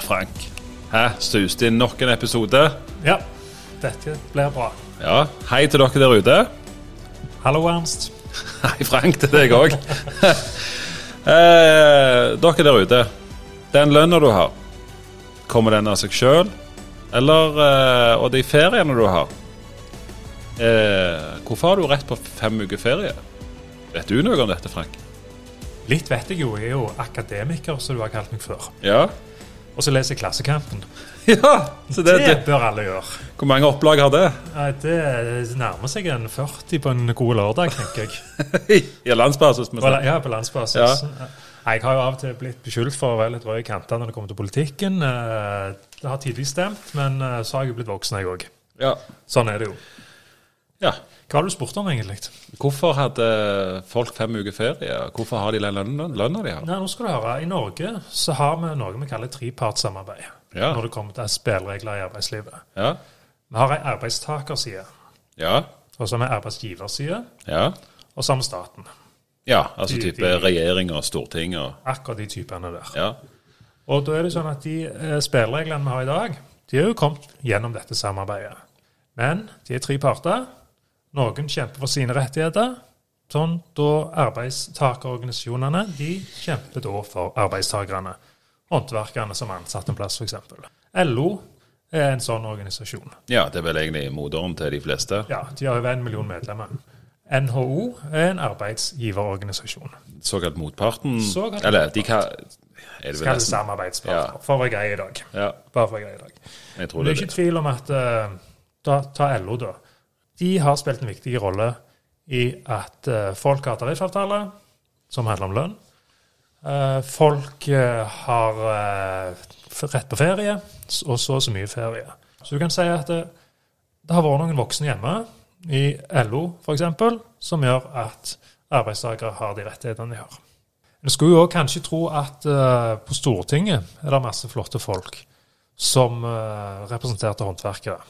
der, Frank. Hæ? Suste inn nok en episode? Ja, dette blir bra. Ja. Hei til dere der ute. Hallo, Ernst. Hei, Frank, til deg òg. eh, dere der ute. Den lønna du har, kommer den av seg sjøl? Eller eh, Og de feriene du har? Eh, hvorfor har du rett på fem uker ferie? Vet du noe om dette, Frank? Litt vet jeg jo, jeg er jo akademiker, som du har kalt meg før. Ja? Og så leser jeg Klassekampen. Ja! Så det, Det det, bør alle gjøre. hvor mange opplag har det? Det nærmer seg en 40 på en god lørdag, tenker jeg. I landsbasis? ja, på landsbasis. Ja. Jeg har jo av og til blitt beskyldt for å være litt rød i kantene når det kommer til politikken. Eh, Det har tidvis stemt, men eh, så har jeg jo blitt voksen, jeg òg. Ja. Sånn er det jo. Ja. Hva har du spurt om, egentlig? Hvorfor hadde folk fem uker ferie? Hvorfor har de den lønna de har? Nei, nå skal du høre. I Norge så har vi noe vi kaller trepartssamarbeid. Ja. Når det kommer til spilleregler i arbeidslivet. Ja. Vi har ei arbeidstakerside, Ja. og så har vi arbeidsgiverside, Ja, og så har vi staten. ja altså De- type regjering og storting og Akkurat de typene der. Ja. Og da er det sånn at de eh, spillereglene vi har i dag, de er jo kommet gjennom dette samarbeidet. Men de er tre parter. Noen kjemper for sine rettigheter. Sånn da arbeidstakerorganisasjonene de kjemper da for arbeidstakerne. Håndverkerne som ansatte ansatt en plass, f.eks. LO er en sånn organisasjon. ja, det er vel egentlig moderen til de fleste. Ja, De har over en million medlemmer. NHO er en arbeidsgiverorganisasjon. Såkalt motparten. Såkalt Eller de kan Er det Skal det samarbeidspartner, Ja. for å være grei i dag. Ja, Bare for å være grei i dag. jeg tror Det det er ikke tvil om at uh, ta, ta LO, da. De har spilt en viktig rolle i at eh, folk har tariffavtale som handler om lønn. Eh, folk eh, har rett på ferie, og så så mye ferie. Så du kan si at det, det har vært noen voksne hjemme, i LO f.eks., som gjør at arbeidstakere har de rettighetene de har. En skulle jo kanskje tro at på Stortinget er det masse flotte folk som representerte håndverkere.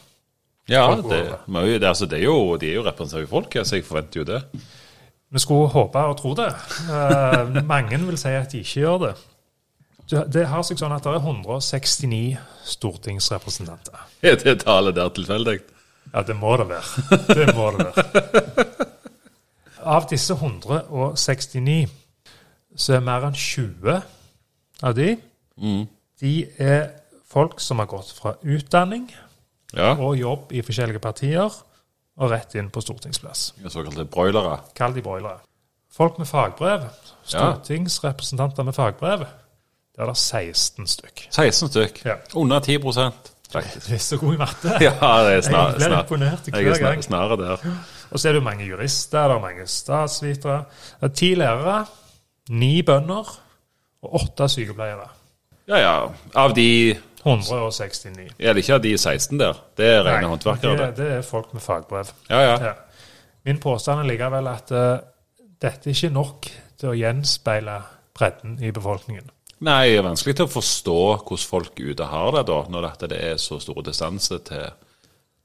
Ja, det, over. det, altså, det er jo, de er jo representative folk, så jeg forventer jo det. Vi skulle håpe og tro det. Eh, mange vil si at de ikke gjør det. Det- har seg sånn at det er 169 stortingsrepresentanter. Er det tallet der tilfeldig? Ja, det må det være. Det må det være. Av disse 169 så er mer enn 20 av de de er folk som har gått fra utdanning Ja. og jobb i forskjellige partier og rett inn på stortingsplass. Såkalte broilere. Kall de broilere. Folk med fagbrev, stortingsrepresentanter med fagbrev, det er det 16 stykk. 16 stykk. Ja. Under 10 faktisk. Du er så god i matte. Ja, det er snar, Jeg blir imponert jeg er hver snar, gang. der. Og så er det jo mange jurister, det er mange statsvitere. Det er ti lærere, ni bønder og åtte sykepleiere. Ja, ja. Av de 169. Er det ikke av de 16 der? Det er rene Nei, håndverkere, det, det. er folk med fagbrev. Ja, ja. Ja. Min påstand er likevel at uh, dette er ikke nok til å gjenspeile bredden i befolkningen. Nei, det er vanskelig til å forstå hvordan folk ute har det, da, når dette det er så store distanse til,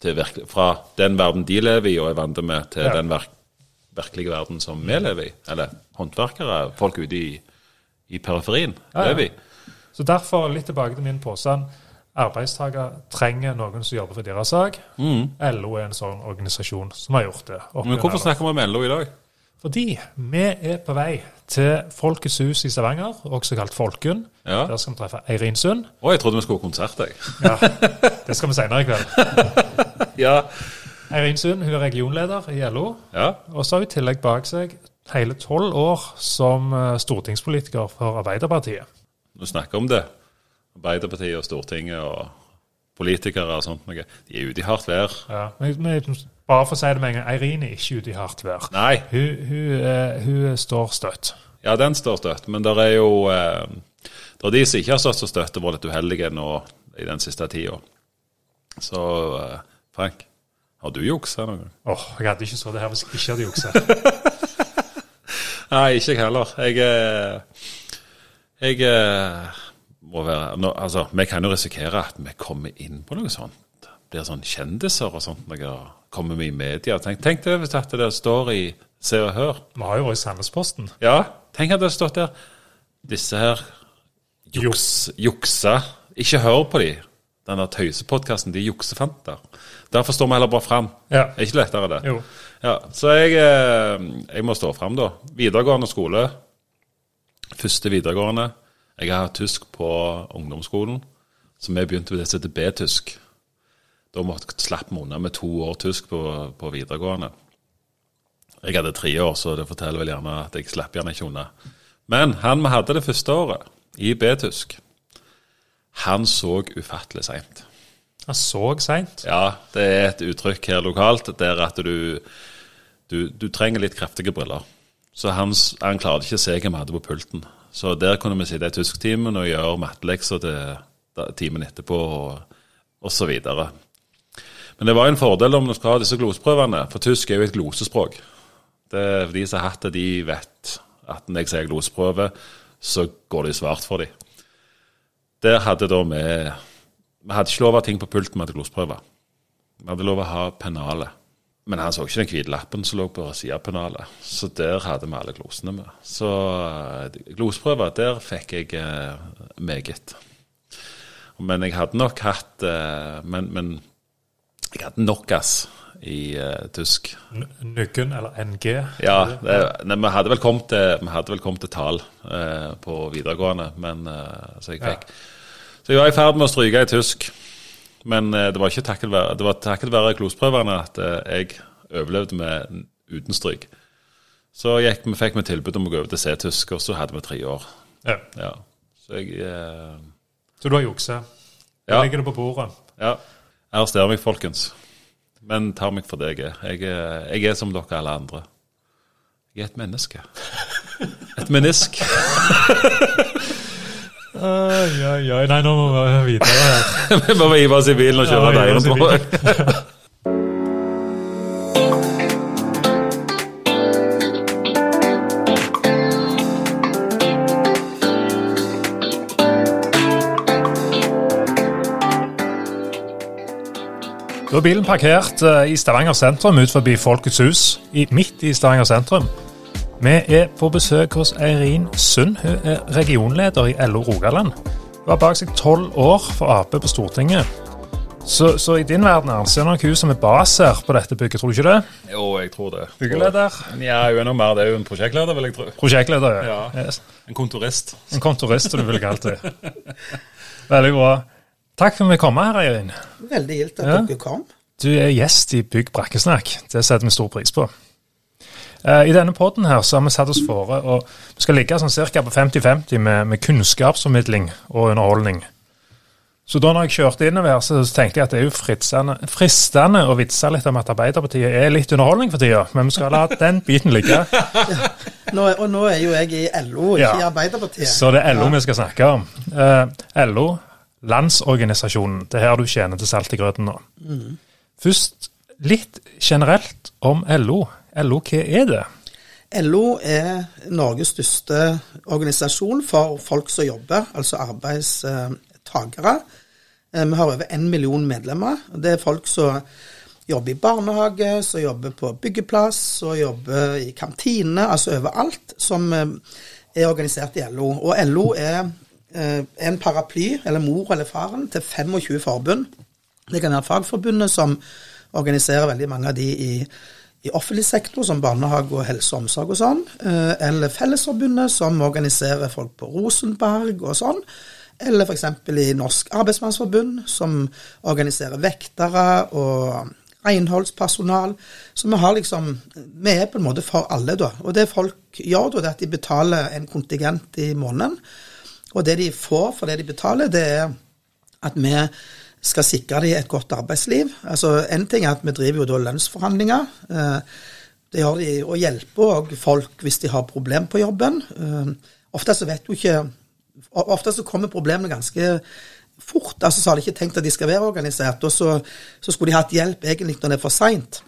til virkelig, fra den verden de lever i og er vant med, til Ja. den verk, virkelige verden som vi lever i. Eller håndverkere, folk ute i, i periferien, Ja, ja. lever i. Så derfor, litt tilbake til min påstand, arbeidstakere trenger noen som jobber for deres sak. LO er en sånn organisasjon som har gjort det. Mm. Men hvorfor snakker vi om LO i dag? Fordi vi er på vei til Folkets hus i Stavanger, også kalt Folken. Ja. Der skal vi treffe Eirin Sund. Å, jeg trodde vi skulle ha konsert, jeg. Ja, det skal vi senere i kveld. Ja. Eirin Sund hun er regionleder i LO, ja. og så har hun i tillegg bak seg hele tolv år som eh, stortingspolitiker for Arbeiderpartiet. Når du snakker om det, Arbeiderpartiet og Stortinget og politikere og sånt noe, de er ute i hardt vær. Ja, men, bare for å si det med en gang, Eirin er ikke ute i hardt vær. Nei, Hun, hun, eh, hun står støtt. ja, den står støtt, men det er jo eh, Det er de som ikke har stått så støtt og vært litt uheldige nå i den siste tida. Så eh, Frank, har du juksa noen gang? Åh, Jeg hadde ikke så det her hvis jeg ikke hadde juksa. Nei, ikke jeg heller. Jeg eh, Jeg eh, må være nå, Altså, vi kan jo risikere at vi kommer inn på noe sånt. Blir sånn kjendiser og sånt. Noe, kommer vi i media. Tenk, tenk det hvis at det står i Se og Hør. Vi har jo vært i Sandnesposten. Ja, tenk at det har stått der Disse her juks, juksa Ikke hør på de. Den der tøysepodkasten, de juksefanter. Derfor står vi heller bare fram. Ja. Er ikke lettere det? Jo. Ja, så jeg, eh, jeg må stå fram, da. Videregående skole. Første videregående. Jeg har hatt tysk på ungdomsskolen, så vi begynte med det som heter B-tysk. Da måtte slapp vi unna med to år tysk på, på videregående. Jeg hadde tre år, så det forteller vel gjerne at jeg slapp gjerne ikke unna. Men han vi hadde det første året, i B-tysk, han så ufattelig seint. Han så seint. Ja, det er et uttrykk her lokalt der at du, du, du trenger litt kraftige briller. Så han, han klarte ikke å se hva vi hadde på pulten. Så der kunne vi sitte i tysktimen og gjøre mattelekser til timen etterpå, og, og så videre. Men det var en fordel om du skal ha disse gloseprøvene, for tysk er jo et glosespråk. Det De som har hatt det, de vet at når jeg sier gloseprøve, så går det i svart for dem. Der hadde da vi Vi hadde ikke lov å ha ting på pulten, vi hadde gloseprøve. Vi hadde lov å ha pennalet. Men han så ikke den hvite lappen som lå på sidepennalet. Så der hadde vi alle glosene med. Så eh, gloseprøver, der fikk jeg eh, meget. Men jeg hadde nok hatt eh, men, men jeg hadde nok gass i eh, tysk. Nuggen, eller NG. Ja, det, nei, vi hadde vel kommet til, kommet til tall eh, på videregående, men eh, så jeg Ja. Så jeg var i ferd med å stryke i tysk. Men eh, det var ikke takket være, det var takket være glosprøvene at eh, jeg overlevde med uten stryk. Så gikk, vi fikk vi tilbud om å gå over til C-tysk, og så hadde vi tre år. Ja. Ja. Så jeg eh, Så du har juksa. Ja. Legger ligger det på bordet. Ja. Arrester meg, folkens. Men tar meg for det jeg er. Jeg, er- jeg er som dere alle andre. Jeg er et menneske. Et menisk. Oi, oi, oi. Nei, nå må vi videre. Vi må hive oss i bilen og kjøre Ja, deiren på. Da er bilen parkert eh, i Stavanger sentrum ut forbi Folkets hus, midt i Stavanger sentrum. Vi er på besøk hos Eirin Sund. Hun er regionleder i LO Rogaland. Hun har bak seg tolv år for Ap på Stortinget. Så, så i din verden er det nok hun som er baser på dette bygget, tror du ikke det? Jo, jeg tror det. Byggeleder? Ja, hun er noe mer. Det er jo en prosjektleder, vil jeg tro. Prosjektleder, Ja. Yes. En kontorist. En kontorist, som du ville kalt det. Veldig bra. Takk for at vi kom her, Eirin. Veldig gildt at Ja. dere kom. Du er gjest i Bygg brakkesnakk. Det setter vi stor pris på. Eh, I denne podden her så har vi satt oss fore og vi skal ligge sånn ca. på 50-50 med, med kunnskapsformidling og underholdning. Så da når jeg kjørte innover så tenkte jeg at det er jo fristende, fristende å vitse litt om at Arbeiderpartiet er litt underholdning for tida, men vi skal la den biten ligge. Nå, er- og nå er jo jeg i LO, ikke Ja. i Arbeiderpartiet. Så det er LO vi skal snakke om. Eh, LO, Landsorganisasjonen, det er her du tjener til salt i grøten nå. Først litt generelt om LO. LO, hva er det? LO er Norges største organisasjon for folk som jobber, altså arbeidstagere. Eh, Vi har over en million medlemmer. Det er folk som jobber i barnehage, som jobber på byggeplass, som jobber i kantine, altså overalt, som eh, er organisert i LO. Og LO er eh, en paraply, eller mor eller faren, til 25 forbund. Det kan være Fagforbundet, som organiserer veldig mange av de i, i offentlig sektor, som barnehage og helse og omsorg og sånn. eh, Eller Fellesforbundet, som organiserer folk på Rosenberg og sånn. Eller f.eks. i Norsk Arbeidsmannsforbund, som organiserer vektere og renholdspersonal. Så vi har liksom Vi er på en måte for alle, da. Og det folk gjør, da, det er at de betaler en kontingent i måneden. Og det de får for det de betaler, det er at vi skal sikre dem et godt arbeidsliv. Altså En ting er at vi driver jo da lønnsforhandlinger. Eh, Det gjør de å hjelpe folk hvis de har problem på jobben. Eh, Ofte så vet du ikke Ofte så kommer problemene ganske fort. altså Så har de ikke tenkt at de skal være organisert, og så, så skulle de hatt hjelp egentlig når det er for seint.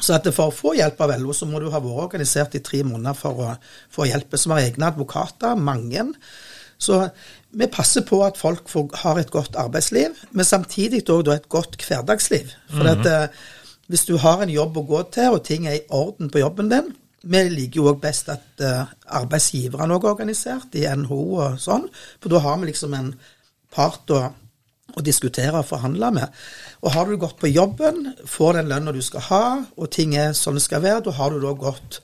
Så for å få hjelp av LO, så må du ha vært organisert i tre måneder for å få hjelp. Som har egne advokater, mange. Så vi passer på at folk får, har et godt arbeidsliv, men samtidig òg et godt hverdagsliv. For at, eh, hvis du har en jobb å gå til, og ting er i orden på jobben din Vi liker jo òg best at uh, arbeidsgiverne òg er organisert, i NHO og sånn, for da har vi liksom en part å å diskutere og forhandle med. Og har du gått på jobben, får den lønna du skal ha, og ting er sånn det skal være, da har du da gått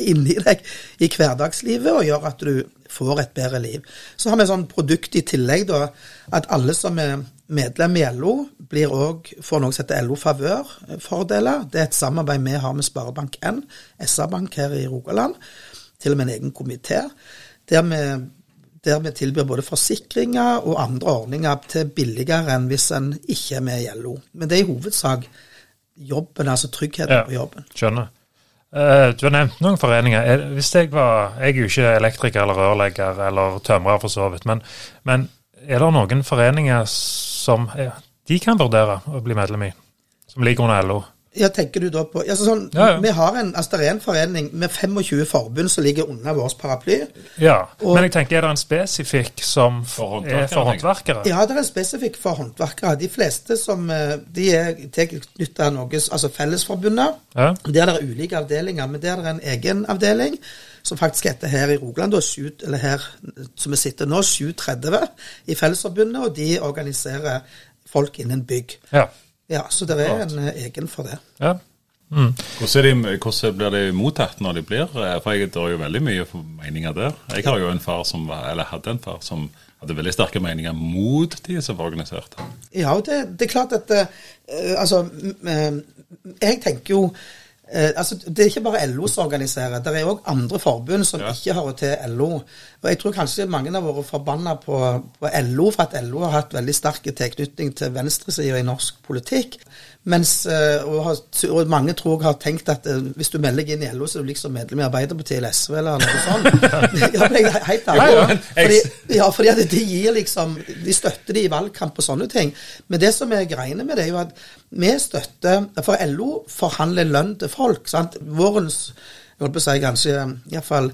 inni deg i hverdagslivet og gjør at du får et bedre liv. Så har vi et sånn produkt i tillegg, da, at alle som er medlem i LO, blir også, får noe som heter LO Favør-fordeler. Det er et samarbeid vi har med Sparebank1, SR-Bank her i Rogaland, til og med en egen komité. Der vi der vi tilbyr både forsikringer og andre ordninger til billigere enn hvis en ikke er med i LO. Men det er i hovedsak jobben, altså tryggheten ja, på jobben. Skjønner. Uh, du har nevnt noen foreninger. Hvis Jeg var, jeg er jo ikke elektriker eller rørlegger eller tømrer for så vidt, men, men er det noen foreninger som er, de kan vurdere å bli medlem i, som ligger under LO? Ja, tenker du da på altså sånn, ja, ja. Vi har en, altså det er en forening med 25 forbund som ligger under vår paraply. Ja, og, Men jeg tenker, er det en spesifikk som for er for håndverkere? Ja, det er en spesifikk for håndverkere. De fleste som eh, de er tilknyttet noe, altså Fellesforbundet. Ja. Der er det ulike avdelinger, men der er det en egen avdeling som faktisk heter her i Rogaland, da, 7, eller her som vi sitter nå, 730 i Fellesforbundet, og de organiserer folk innen bygg. Ja. Ja, så det er en eh, egen for det. Ja. Mm. Hvordan, de, hvordan, blir de mottatt når de blir? Eh, for jeg dør jo veldig mye meninger der. Jeg har jo en far som var, eller hadde en far som hadde veldig sterke meninger mot de som var organisert. Ja, det, det er klart at uh, Altså, jeg tenker jo Eh, altså, Det er ikke bare LO som organiserer, det er òg andre forbund som ja. ikke hører til LO. Og Jeg tror kanskje mange har vært forbanna på, på, LO for at LO har hatt veldig sterk tilknytning til venstresida i norsk politikk. Mens, eh, og, og, mange tror jeg har tenkt at uh, hvis du melder deg inn i LO, så er du liksom medlem i Arbeiderpartiet eller SV eller noe sånt. ja, men jeg, helt ærlig. Fordi, ja, fordi at de gir liksom De støtter de i valgkamp og sånne ting. Men det som er greiene med det, er jo at vi støtter For LO forhandler lønn til folk. sant? Vårens jeg holdt på å si kanskje iallfall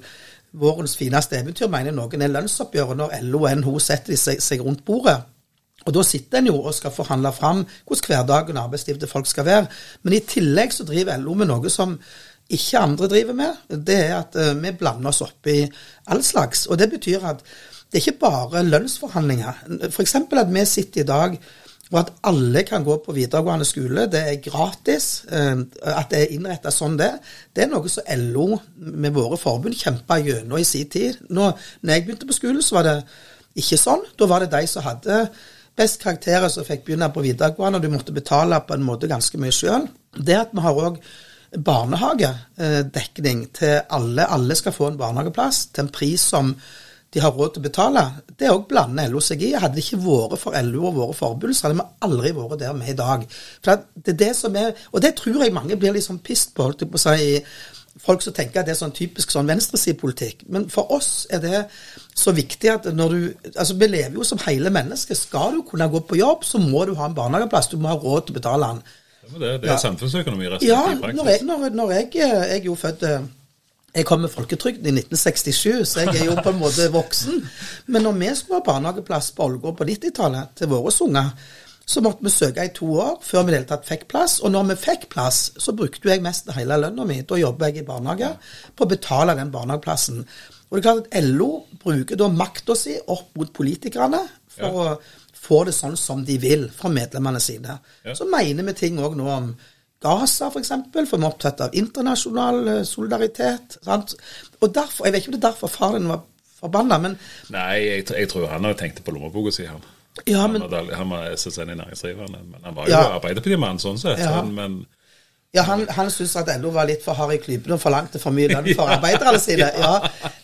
vårens fineste eventyr, mener noen er lønnsoppgjøret når LO og NHO setter seg, seg rundt bordet. Og Da sitter en jo og skal forhandle fram hvordan hverdagen og arbeidslivet til folk skal være. Men i tillegg så driver LO med noe som ikke andre driver med. Det er at uh, vi blander oss opp i all slags. Og det betyr at det er ikke bare lønnsforhandlinger. F.eks. at vi sitter i dag og at alle kan gå på videregående skole. Det er gratis. Uh, at det er innretta sånn, det. Det er noe som LO med våre forbund kjempa gjennom i sin tid. Nå når jeg begynte på skolen, så var det ikke sånn. Da var det de som hadde best karakterer som fikk begynne på videregående, og du måtte betale på en måte ganske mye sjøl. Det at vi har òg barnehagedekning til alle. Alle skal få en barnehageplass til en pris som de har råd til å betale. Det òg blander LO seg i. Hadde det ikke vært for LO og våre forbund, så hadde vi aldri vært der vi er i dag. For det er det som er, Og det tror jeg mange blir sånn pissed på, holdt jeg på å si, folk som tenker at det er sånn typisk sånn venstresidepolitikk. Men for oss er det så viktig at når du Altså, vi lever jo som hele mennesker. Skal du kunne gå på jobb, så må du ha en barnehageplass. Du må ha råd til å betale den. Det, det er ja. samfunnsøkonomi, rett Ja, når jeg, når, når jeg, jeg er jo født eh, jeg kom med folketrygden i 1967, så jeg er jo på en måte voksen. Men når vi skulle ha barnehageplass på Ålgård på 90-tallet til våre unger, så måtte vi søke i to år før vi i det hele tatt fikk plass. Og når vi fikk plass, så brukte jeg mest hele lønna mi. Da jobber jeg i barnehage på å betale den barnehageplassen. Og det er klart at LO bruker da makta si opp mot politikerne for ja. å få det sånn som de vil fra medlemmene sine. Ja. Så mener vi ting òg nå om Gaza, f.eks., for, for vi er opptatt av internasjonal eh, solidaritet. Sant? Og derfor, Jeg vet ikke om det er derfor faren din var forbanna, men Nei, jeg, jeg tror han har tenkt på lommeboka si, han. Ja, men, han, han var SSN i næringsdrivende, men han var jo ja, Arbeiderpartimann sånn sett. Ja. men ja, han, han syntes at LO var litt for hard i klypene og forlangte for mye lønn for arbeiderne sine. Ja.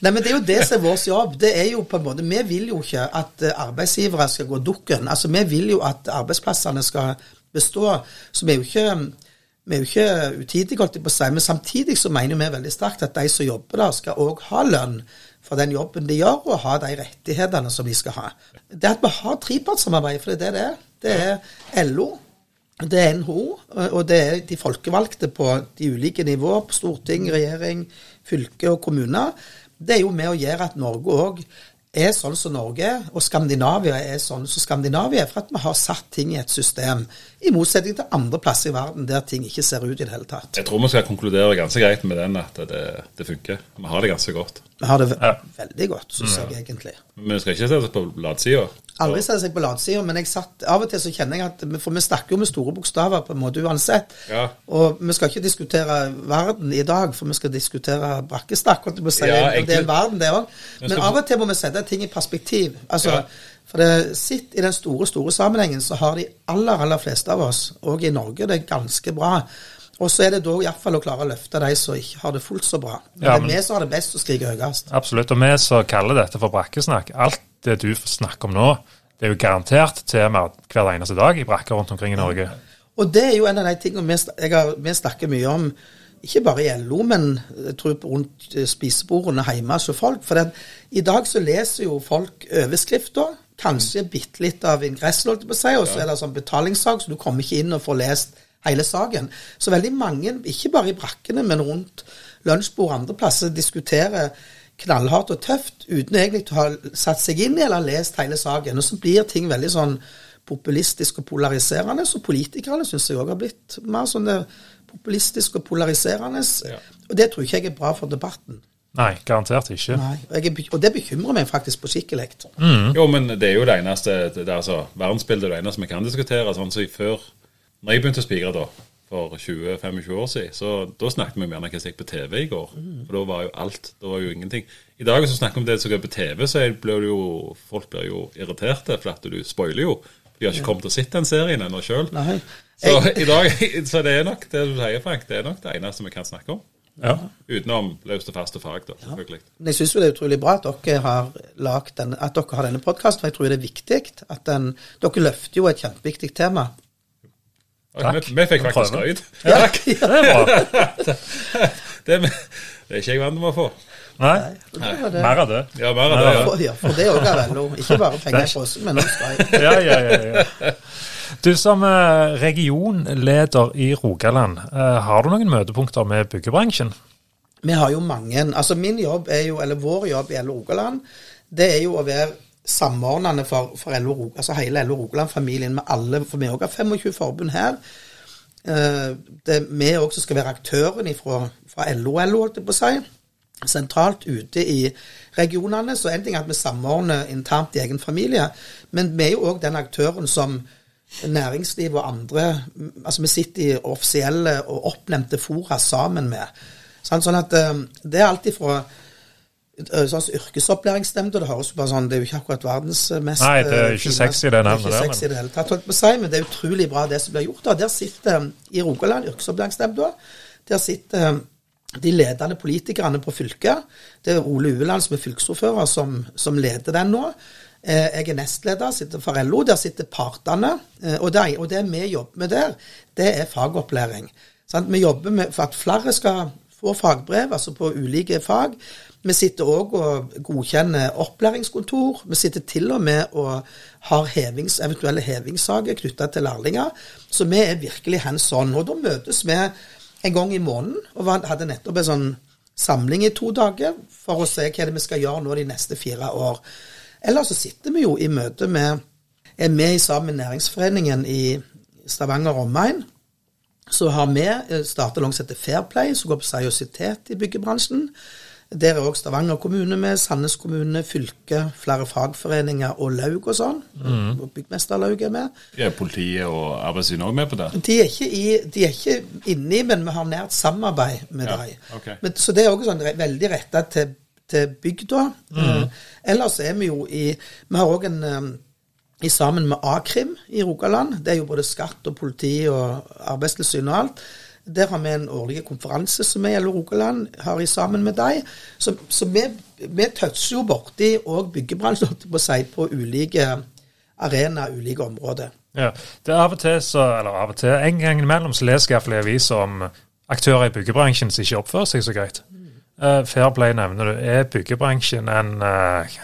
Nei, men Det er jo det som er vår jobb. Det er jo på en måte, Vi vil jo ikke at eh, arbeidsgivere skal gå dukken. Altså, Vi vil jo at arbeidsplassene skal bestå. Så vi er jo ikke vi er jo ikke utidige, holdt jeg på å si, men samtidig så mener vi veldig sterkt at de som jobber der, skal òg ha lønn for den jobben de gjør, og ha de rettighetene som de skal ha. Det at vi har trepartssamarbeid, for det er det det er. Det er LO, det er NHO, og det er de folkevalgte på de ulike nivåer, på storting, regjering, fylke og kommuner. Det er jo med å gjøre at Norge òg er sånn som Norge og Skandinavia er sånn som Skandinavia er, for at vi har satt ting i et system, i motsetning til andre plasser i verden der ting ikke ser ut i det hele tatt. Jeg tror vi skal konkludere ganske greit med den, at det, det funker. Vi har det ganske godt. Vi har det ve ja. veldig godt, syns jeg egentlig. Men vi skal ikke se oss på latsida? Aldri sette seg på latsida, men jeg satt, av og til så kjenner jeg at For vi snakker jo med store bokstaver på en måte uansett. Ja. Og vi skal ikke diskutere verden i dag, for vi skal diskutere brakkestakk. Og si. Ja, Og det er verden, det òg. Men Men av og til må vi sette ting i perspektiv. Altså, Ja. For det sitt i den store, store sammenhengen, så har de aller, aller fleste av oss, òg i Norge, det er ganske bra. Og så er det da iallfall å klare å løfte de som ikke har det fullt så bra. Men Ja, det er vi som har det best å skrike høyest. Absolutt. Og vi som kaller dette for brakkesnakk, alt det du snakker om nå, det er jo garantert tema hver eneste dag i brakker rundt omkring i Norge. Og det er jo en av de tingene vi, har, vi snakker mye om, ikke bare i LO, men jeg tror rundt eh, spisebordene hjemme hos folk. For det, i dag så leser jo folk overskrifter, kanskje bitte litt av ingressen, holdt jeg på å si, og så er det sånn betalingssak, så du kommer ikke inn og får lest hele saken. Så veldig mange, ikke bare i brakkene, men rundt lunsjbord og andre plasser, diskuterer knallhardt og tøft uten egentlig å ha satt seg inn i eller lest hele saken. Og så blir ting veldig sånn populistisk og polariserende. Så politikerne syns jeg òg har blitt mer sånn populistisk og polariserende. Ja. Og det tror ikke jeg er bra for debatten. Nei, garantert ikke. Nei, og, jeg og det bekymrer meg faktisk på skikkelig. Jo, men det er jo det eneste det er altså, Verdensbildet er det eneste vi kan diskutere. Sånn som så før Når jeg begynte å spikre da, for 20-25 år siden, så da snakket vi om gjerne hva som gikk på TV i går. For da var jo alt. Da var jo ingenting. I dag hvis vi snakker om det som går på TV, så blir jo folk blir jo irriterte, for at du spoiler jo. De har ikke kommet og sett den serien ennå sjøl. Så i dag, så det er nok det du sier, Frank, det er nok det eneste vi kan snakke om. Ja. Utenom løst og faste fag, da, selvfølgelig. men jeg syns det er utrolig bra at dere har, lagt den, at dere har denne podkasten, for jeg tror det er viktig. at den, Dere løfter jo et kjempeviktig tema. Og Vi, vi fikk faktisk skryt. Ja, Det er bra. Det, det er ikke jeg vant med å få. Nei, Nei. mer av det. Ja, mer av det, ja. For, ja, for det òg er vello. Ikke bare penger i oss, men også skryt. Ja, ja, ja, ja. Du som eh, regionleder i Rogaland, eh, har du noen møtepunkter med byggebransjen? Vi har jo mange Altså min jobb er jo, eller vår jobb i LO Rogaland, det er jo å være samordnende for, for LO, altså hele LO Rogaland-familien med alle, for vi òg har 25 forbund her. Eh, Det er vi òg som skal være aktøren fra, fra LO-LO, holdt jeg på å si. Sentralt ute i regionene. Så en ting er at vi samordner internt i egen familie, men vi er jo òg den aktøren som næringsliv og andre Altså vi sitter i offisielle og oppnevnte fora sammen med. Sånn at eh, det er alltid fra eh, sånn yrkesopplæringsnemnda, det høres jo bare sånn Det er jo ikke akkurat verdens eh, mest Nei, det er eh, ikke sexy, det er der, i det hele tatt, holdt på å si, men det er utrolig bra det som blir gjort. da. Der sitter i Rogaland, yrkesopplæringsnemnda, der sitter eh, de ledende politikerne på fylket. Det er Ole Ueland som er fylkesordfører, som, som leder den nå. Eh, Jeg er nestleder, sitter for LO. Der sitter partene. eh, Og det, og det vi jobber med der, det er fagopplæring. Sant? Vi jobber med, for at flere skal få fagbrev, altså på ulike fag. Vi sitter òg og godkjenner opplæringskontor. Vi sitter til og med og har hevings, eventuelle hevingssaker knytta til lærlinger. Så vi er virkelig hands on. Og da møtes vi en gang i måneden, og hadde nettopp en sånn samling i to dager for å se hva vi skal gjøre nå de neste fire år. Eller så sitter vi jo i møte med Er med sammen med Næringsforeningen i Stavanger omegn. Så har vi starta noe som heter Fairplay, som går på seriøsitet i byggebransjen. Der er òg Stavanger kommune med, Sandnes kommune, fylke, flere fagforeninger og laug og sånn. Mm. Byggmesterlaug er med. Er politiet og Arbeidstilsynet òg med på det? De er ikke, i, de er ikke inni, men vi har nært samarbeid med Ja, dem. Okay. Men, så det er også sånn veldig retta til, til bygda. Mm. ellers er vi jo i Vi har òg en eh, i sammen med A-krim i Rogaland. Det er jo både skatt og politi og arbeidstilsyn og alt. Der har vi en årlig konferanse som vi i Rogaland har i sammen med dem. Så, så vi, vi toucher jo borti òg byggebransjen, på si, på ulike arenaer, ulike områder. Ja. Det er av og til så, eller av og til, en gang imellom så leser jeg iallfall i aviser om aktører i byggebransjen som ikke oppfører seg så greit. Uh, Fairplay nevner du. Er byggebransjen en, eh,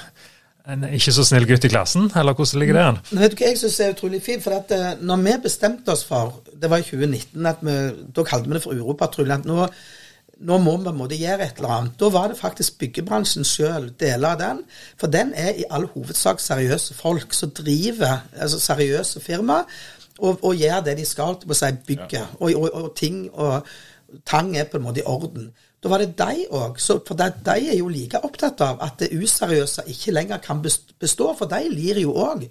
en ikke så snill gutt i klassen, eller hvordan ligger det an? Vet du hva jeg synes er utrolig fint? For at eh, når vi bestemte oss for, det var i 2019, at vi, da kalte vi det for Uropatruljen, at nå, nå må vi på en måte gjøre et eller annet. Da var det faktisk byggebransjen sjøl, deler av den. For den er i all hovedsak seriøse folk som driver, altså seriøse firma, og, og gjør det de skal til å si bygget. Og, og, og ting og tang er på en måte i orden. Da var det de òg. For de, de er jo like opptatt av at det useriøse ikke lenger kan bestå. For de lir jo òg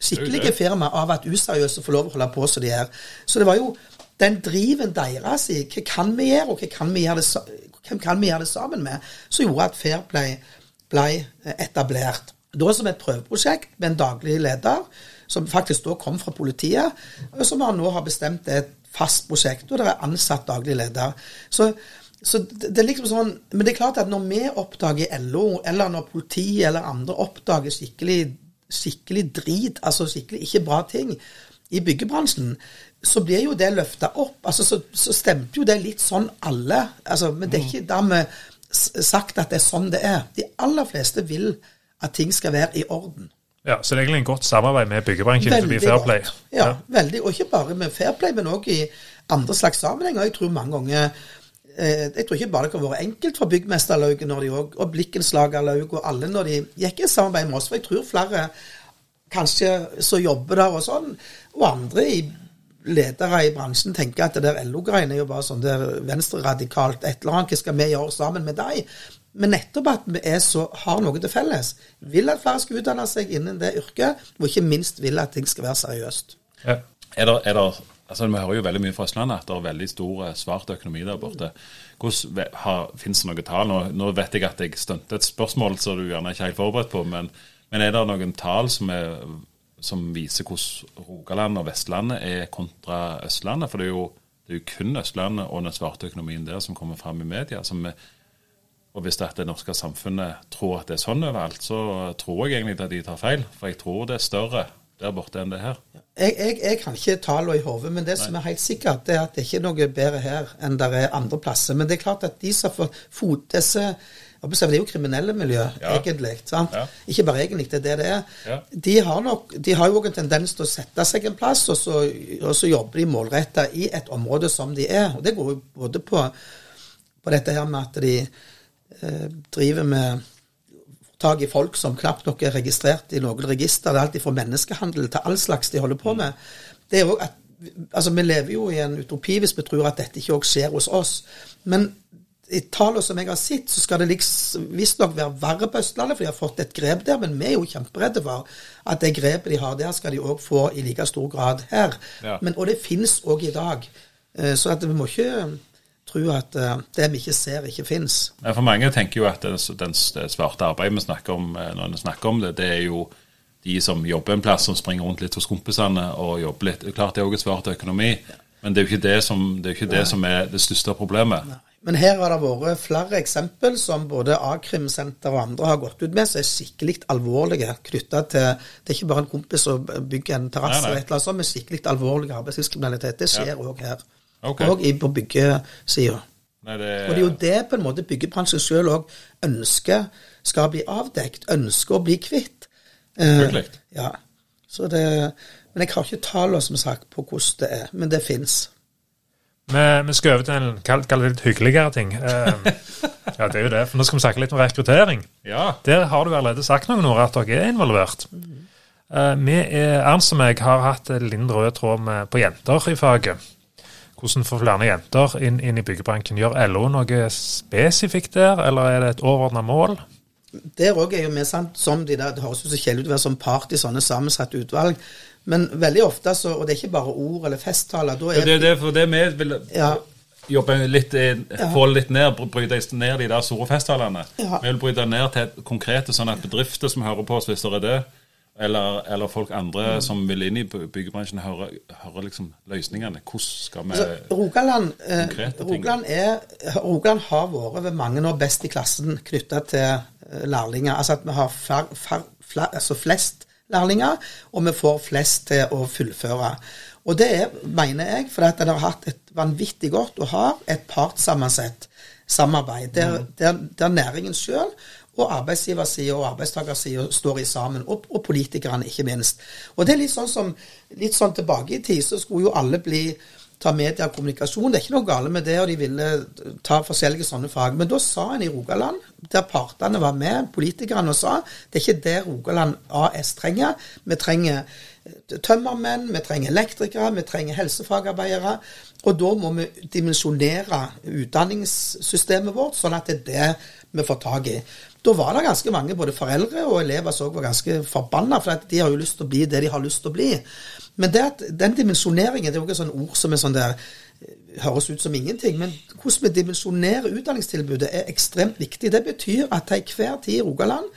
skikkelige firma av at useriøse får lov å holde på som de er. Så det var jo den driven deres i hva kan vi gjøre, og kan vi gjøre det, hvem kan vi gjøre det sammen med, som gjorde at Fairplay ble etablert. Da som et prøveprosjekt med en daglig leder, som faktisk da kom fra politiet, og som nå har bestemt det er et fast prosjekt, og det er ansatt daglig leder. Så, så det, det er liksom sånn, Men det er klart at når vi oppdager LO, eller når politiet eller andre oppdager skikkelig, skikkelig drit, altså skikkelig ikke bra ting i byggebransjen, så blir jo det løfta opp. altså så, så stemte jo det litt sånn alle. altså, Men det er ikke dermed sagt at det er sånn det er. De aller fleste vil at ting skal være i orden. Ja, Så det er egentlig en godt samarbeid med byggebransjen veldig Fairplay? Ja, ja, veldig. Og ikke bare med Fairplay, men òg i andre slags sammenhenger. Jeg tror mange ganger jeg tror ikke bare det kan være enkelt for byggmesterlauget når de også, og Blikkenslagerlauget og alle når de gikk i samarbeid med oss. For jeg tror flere kanskje så jobber der og sånn, og andre i ledere i bransjen tenker at det der LO-greiene er jo bare sånn der venstreradikalt et eller annet. Hva skal vi gjøre sammen med deg? Men nettopp at vi er så, har noe til felles. Vil at flere skal utdanne seg innen det yrket, og ikke minst vil at ting skal være seriøst. Ja. Er det, er det, altså Vi hører jo veldig mye fra Østlandet at det er veldig stor eh, svart økonomi der borte. Fins det noen tall? Nå, nå, vet jeg at jeg stuntet et spørsmål som du gjerne ikke er helt forberedt på, men, men er det noen tall som er som viser hvordan Rogaland og Vestlandet er kontra Østlandet. For det er jo, det er jo kun Østlandet og den svarte økonomien der som kommer fram i media. Vi, og hvis det norske samfunnet tror at det er sånn overalt, så tror jeg egentlig at de tar feil. For jeg tror det er større der borte enn det her. Jeg, jeg, jeg kan ikke tallene i hodet, men det Nei. som er helt sikkert, det er at det ikke er noe bedre her enn det er andre plasser. Men det er klart at de som får fot disse det er jo kriminelle miljø, ja. egentlig. Ja. Ikke bare egentlig, det er det det er. Ja. De, har nok, de har jo en tendens til å sette seg en plass, og så, og så jobber de målretta i et område som de er. Og Det går jo både på, på dette her med at de eh, driver med tak i folk som knapt nok er registrert i noen register. Det er alt fra menneskehandel til all slags de holder på med. Det er jo at, altså Vi lever jo i en utopi hvis vi tror at dette ikke òg skjer hos oss. Men i tallene som jeg har sett, så skal det liksom, visstnok være verre på Østlandet, for de har fått et grep der. Men vi er jo kjemperedde for at det grepet de har der, skal de òg få i like stor grad her. Ja. Men, og det finnes òg i dag. Eh, så at vi må ikke tro at eh, det vi ikke ser, ikke finnes. For mange tenker jo at det, det svarte arbeidet vi snakker om eh, når vi snakker om det, det er jo de som jobber en plass, som springer rundt litt hos kompisene og jobber litt. Klart det er òg et svart økonomi, men det er jo ikke det som, det er, ikke det, som er det største problemet. Nei. Men her har det vært flere eksempel som både A-krimsenter og andre har gått ut med, som er skikkelig alvorlige knytta til Det er ikke bare en kompis som bygger en terrasse men skikkelig alvorlig arbeidslivskriminalitet. Det skjer òg ja. her. Okay. Og på byggesida. Og det er jo det på en måte byggebransjen sjøl òg ønsker skal bli avdekt, ønsker å bli kvitt. Eh, ja. Så det, men jeg har ikke tallene som sagt på hvordan det er, men det fins. Vi, vi skal over til en kall, kall litt hyggeligere ting. Uh, ja, det er jo det. For nå skal vi snakke litt om rekruttering. Ja. Der har du allerede sagt noe, Nora, at dere er involvert. Uh, vi er, Ernst og meg har hatt en liten rød tråd med, på jenter i faget. Hvordan få flere jenter inn, inn, i byggebransjen? Gjør LO noe spesifikt der, eller er det et overordna mål? Der òg er jo vi sant, som de der, Det høres ut som kjedelig ut å være som part i sånne sammensatte utvalg. Men veldig ofte, så, og det er ikke bare ord eller festtaler da er Det er det, for det vi vil ja. jobbe litt, få litt ned, bryte ned de der store festtalene. Ja. Vi vil bryte ned til konkrete, sånn at bedrifter som hører på oss, hvis det er det, eller, eller, folk andre mm. som vil inn i byggebransjen, hører, hører liksom løsningene. Hvordan skal vi altså, Rogaland, eh, Rogaland, er, Rogaland har vært ved mange år best i klassen knytta til eh, lærlinger. Altså at vi har far, far, far, altså flest lærlinger, og vi får flest til å fullføre. Og det er, mener jeg, fordi en har hatt et vanvittig godt og har et partssammensett samarbeid, der, mm. der, der næringen sjøl og arbeidsgiversida og arbeidstakersida står i sammen, og, og, politikerne, ikke minst. Og det er litt sånn som litt sånn tilbake i tid, så skulle jo alle bli ta media og kommunikasjon. Det er ikke noe galt med det, og de ville ta forskjellige sånne fag. Men da sa en i Rogaland, der partene var med, politikerne, og sa det er ikke det Rogaland AS trenger. Vi trenger eh, tømmermenn, vi trenger elektrikere, vi trenger helsefagarbeidere. Og da må vi dimensjonere utdanningssystemet vårt, sånn at det er det vi får tak i. Da var det ganske mange, både foreldre og elever, som var ganske forbanna, for de har jo lyst til å bli det de har lyst til å bli. Men det at den dimensjoneringen det er jo ikke sånn ord som er sånn der høres ut som ingenting. Men hvordan vi dimensjonerer utdanningstilbudet er ekstremt viktig. Det betyr at til hver tid i Rogaland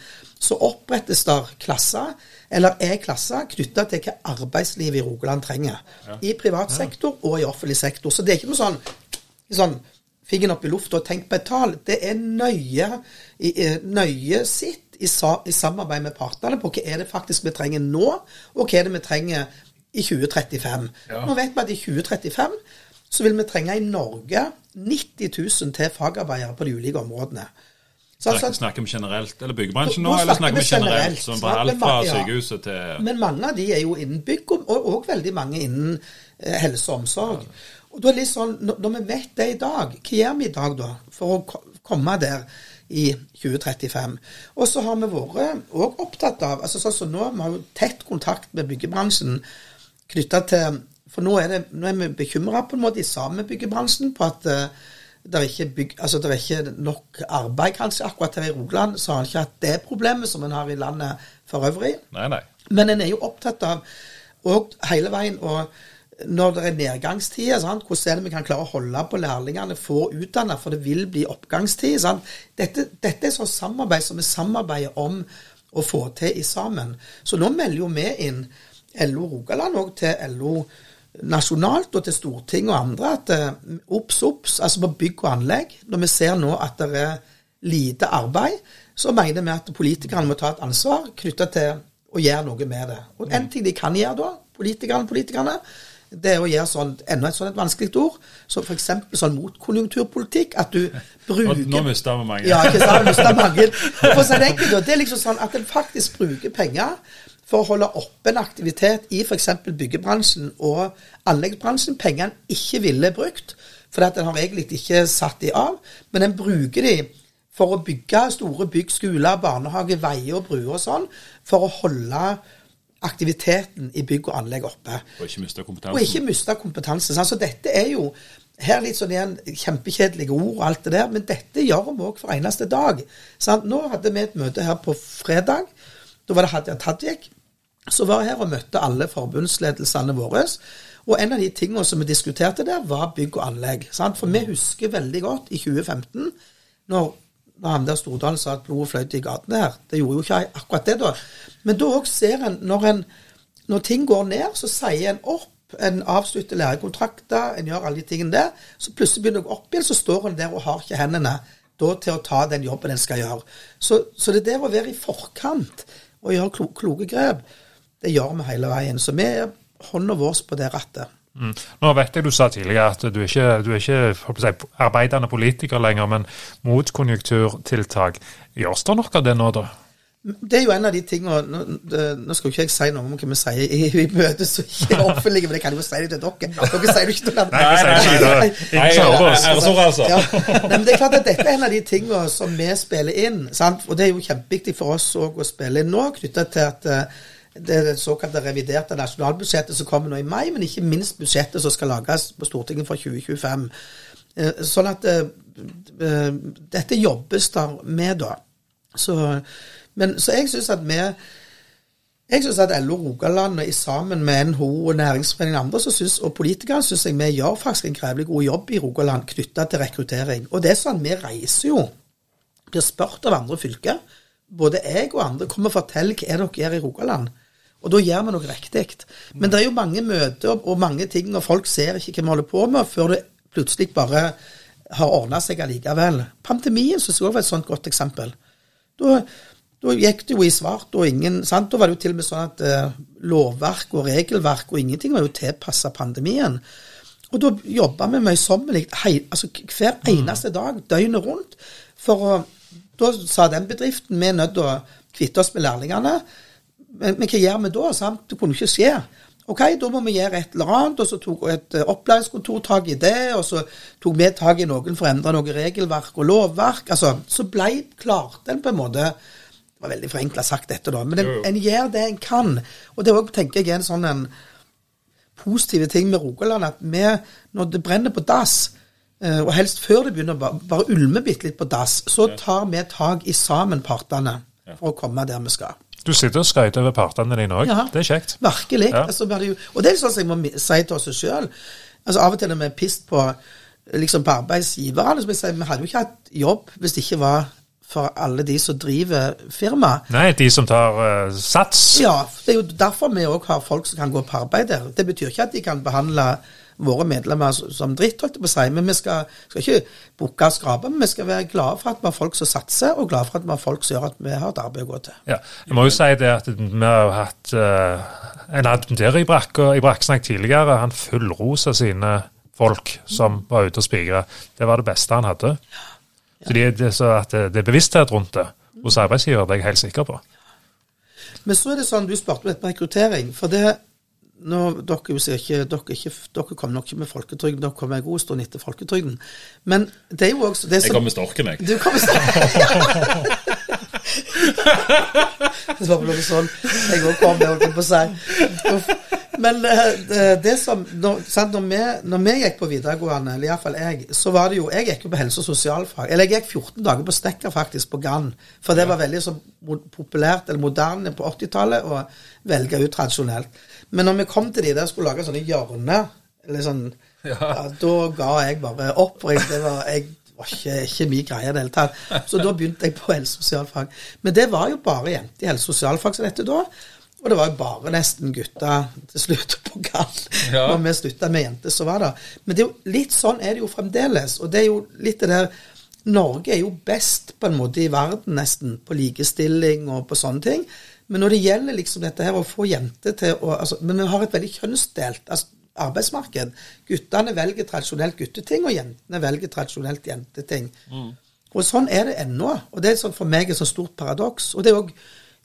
så opprettes der klasser, eller er klasser, knytta til hva arbeidslivet i Rogaland trenger. Ja. I privat sektor og i offentlig sektor. Så det er ikke noe sånn, sånn fingeren opp i lufta og tenk på et tall. Det er nøye, nøye sitt i, i, samarbeid med partene på hva er det faktisk vi trenger nå, og hva er det vi trenger i 2035. Ja. Nå vet vi at i 2035 så vil vi trenge i Norge 90 000 til fagarbeidere på de ulike områdene. Så, altså, snakker vi generelt, eller byggebransjen nå, nå eller snakker vi generelt? generelt som på alt fra sykehuset til Men mange av de er jo innen bygg, og, og veldig mange innen eh, helse og omsorg. Ja. Og da er det litt sånn, Når vi vet det i dag, hva gjør vi i dag da for å komme der i 2035? Og så har vi vært òg opptatt av altså sånn som nå, Vi har jo tett kontakt med byggebransjen knytta til For nå er, det, nå er vi bekymra på en måte i samme byggebransjen på at uh, det er, ikke bygg, altså det er ikke nok arbeid kanskje akkurat her i Rogaland. Så har en ikke hatt det problemet som en har i landet for øvrig. Nei, nei. Men en er jo opptatt av og hele veien å når det er nedgangstider, sant? hvordan er det vi kan klare å holde på lærlingene, få utdanna, for det vil bli oppgangstid. Dette, dette, er sånn samarbeid som vi samarbeider om å få til i sammen. Så nå melder jo vi inn LO Rogaland òg til LO nasjonalt og til Stortinget og andre at obs, eh, obs, altså på bygg og anlegg. Når vi ser nå at det er lite arbeid, så mener vi at politikerne må ta et ansvar knytta til å gjøre noe med det. Og en ting de kan gjøre da, politikerne, politikerne, det er å gjøre sånn, enda et sånt vanskelig ord, som f.eks. sånn motkonjunkturpolitikk. At du bruker Nå mista vi mange. Ja, ikke sant. Mista mange. For så enkelt, det er liksom sånn at en faktisk bruker penger for å holde oppe en aktivitet i f.eks. byggebransjen og anleggsbransjen. Penger en ikke ville brukt, for en har egentlig ikke satt de av. Men en bruker de for å bygge store bygg, skoler, barnehager, veier og bruer og sånn, for å holde aktiviteten i bygg og anlegg oppe. Og ikke miste kompetansen. Og ikke miste kompetansen. Altså, dette er jo her litt sånn igjen kjempekjedelige ord og alt det der, men dette gjør vi òg hver eneste dag. Sant? Nå hadde vi et møte her på fredag. Da var det Hadia Tajik som var her og møtte alle forbundsledelsene våre. Og en av de tingene som vi diskuterte der, var bygg og anlegg. Sant? For vi husker veldig godt i 2015, når når der Stordalen sa at blodet fløyt i gatene her. Det gjorde jo ikke akkurat det, da. Men da òg ser en når, en når, ting går ned, så sier en opp. En avslutter lærekontrakter, en gjør alle de tingene der. Så plutselig begynner gå opp igjen, så står en der og har ikke hendene da til å ta den jobben en skal gjøre. Så, så det der å være i forkant og gjøre klo kloke grep, det gjør vi hele veien. Så vi er hånda vår på det rattet. Mm. Nå vet jeg du sa tidligere at du er ikke, du er ikke si, arbeidende politiker lenger, men motkonjunkturtiltak. Gjøres det noe av det nå, da? Det er jo en av de tingene Nå, nå skal jo ikke jeg si noe om hva vi sier i, i møtet, så ikke er offentlige, men det kan jo si det til dere. Dere sier det ikke noe Nei, nei, nei, nei, altså. ja. Men det er klart at dette er en av de tingene som vi spiller inn. Sant? Og det er jo kjempeviktig for oss å spille inn nå, knytta til at uh, det, det såkalte reviderte nasjonalbudsjettet som kommer nå i mai, men ikke minst budsjettet som skal lages på Stortinget for 2025. Eh, sånn at eh, eh, dette jobbes der med, da. Så, men, så jeg syns at vi jeg synes at LO Rogaland sammen med NHO og Næringsforeningen andre så synes, og politikere syns jeg vi gjør faktisk en grevelig god jobb i Rogaland knytta til rekruttering. Og det er sånn, vi reiser jo, blir spurt av andre fylker. Både jeg og andre kommer og forteller hva er dere gjør i Rogaland. Og da gjør vi noe riktig. Men det er jo mange møter og mange ting, og folk ser ikke hva vi holder på med, før det plutselig bare har ordna seg allikevel. Pandemien syns jeg òg var et sånt godt eksempel. Da, da, gikk det jo i svart, og ingen sant? Da var det jo til og med sånn at eh, lovverk og regelverk og ingenting var jo tilpassa pandemien. Og da jobba vi møysommelig altså, hver eneste dag, døgnet rundt. For å Da sa den bedriften vi er nødt til å kvitte oss med lærlingene. Men, men hva gjør vi da? Sant? Det kunne ikke skje. OK, da må vi gjøre et eller annet. Og så tok et eh, opplæringskontor tak i det, og så tok vi tak i noen for å endre noe regelverk og lovverk. Altså, så ble, klarte en på en måte Det var veldig forenkla sagt, dette, da. Men en, en, gjør det en kan. Og det òg, tenker jeg, er en sånn en positive ting med Rogaland. At vi, når det brenner på dass, eh, og helst før det begynner å bare ulme bitte litt på dass, så tar vi tak i sammen partene for å komme der vi skal. Du sitter og skryter over partene dine òg. Ja. Det er kjekt. Virkelig. Ja. Altså, og det er sånn som jeg må si til oss sjøl. Altså, av og til når vi er pissed på, liksom på arbeidsgiverne, så vil jeg si vi hadde jo ikke hatt jobb hvis det ikke var for alle de som driver firma. Nei, de som tar uh, sats. Ja, det er jo derfor vi òg har folk som kan gå på arbeid der. Det betyr ikke at de kan behandle våre medlemmer som dritt, holdt jeg på å si. Men vi skal, skal ikke bukke og skrape, men vi skal være glade for at vi har folk som satser, og glade for at vi har folk som gjør at vi har et arbeid å gå til. Ja. Jeg må jo si det at vi har hatt uh, en admirer i Brakksnakk tidligere. Han fullrosa sine folk som var ute og spigra. Det var det beste han hadde. Så, de, det, så at det, det er bevissthet rundt det hos arbeidsgiver, det er jeg helt sikker på. Men så er det sånn, du spurte om dette med rekruttering. For det nå, dere, ikke, dere, ikke, dere kommer nok ikke med folketrygden, dere kommer en god stund etter folketrygden. Men det er jo også det Jeg kom kommer med storken, jeg. Du kommer Det var vel noe sånn jeg òg kom med, holdt jeg på å si. Uff. Men eh, det, det som når, sant, når, vi, når vi gikk på videregående, eller iallfall jeg, så var det jo Jeg gikk jo på helse- og sosialfag. Eller jeg gikk 14 dager på Stekker faktisk, på Gann. For det var veldig så populært, eller moderne, på 80-tallet å velge ut tradisjonelt. Men når vi kom til de der skulle lage sånne hjørner, eller sånn ja. Da ga jeg bare opp. Jeg, det var, jeg var ikke, ikke min greie i det hele tatt. Så da begynte jeg på helse- og sosialfag. Men det var jo bare jenter i helse- og sosialfag som dette da. Og det var jo bare nesten gutter til slutt på gall, Ja. Når vi slutta med jenter, så var det. Men det er jo, litt sånn er det jo fremdeles. Og det er jo litt det der Norge er jo best på en måte i verden nesten på likestilling og på sånne ting. Men når det gjelder liksom dette her å få jenter til å altså, Men vi har et veldig kjønnsdelt altså, arbeidsmarked. Guttene velger tradisjonelt gutteting, og jentene velger tradisjonelt jenteting. Og sånn er det ennå. Og det er sånn for meg et så stort paradoks. Og det er òg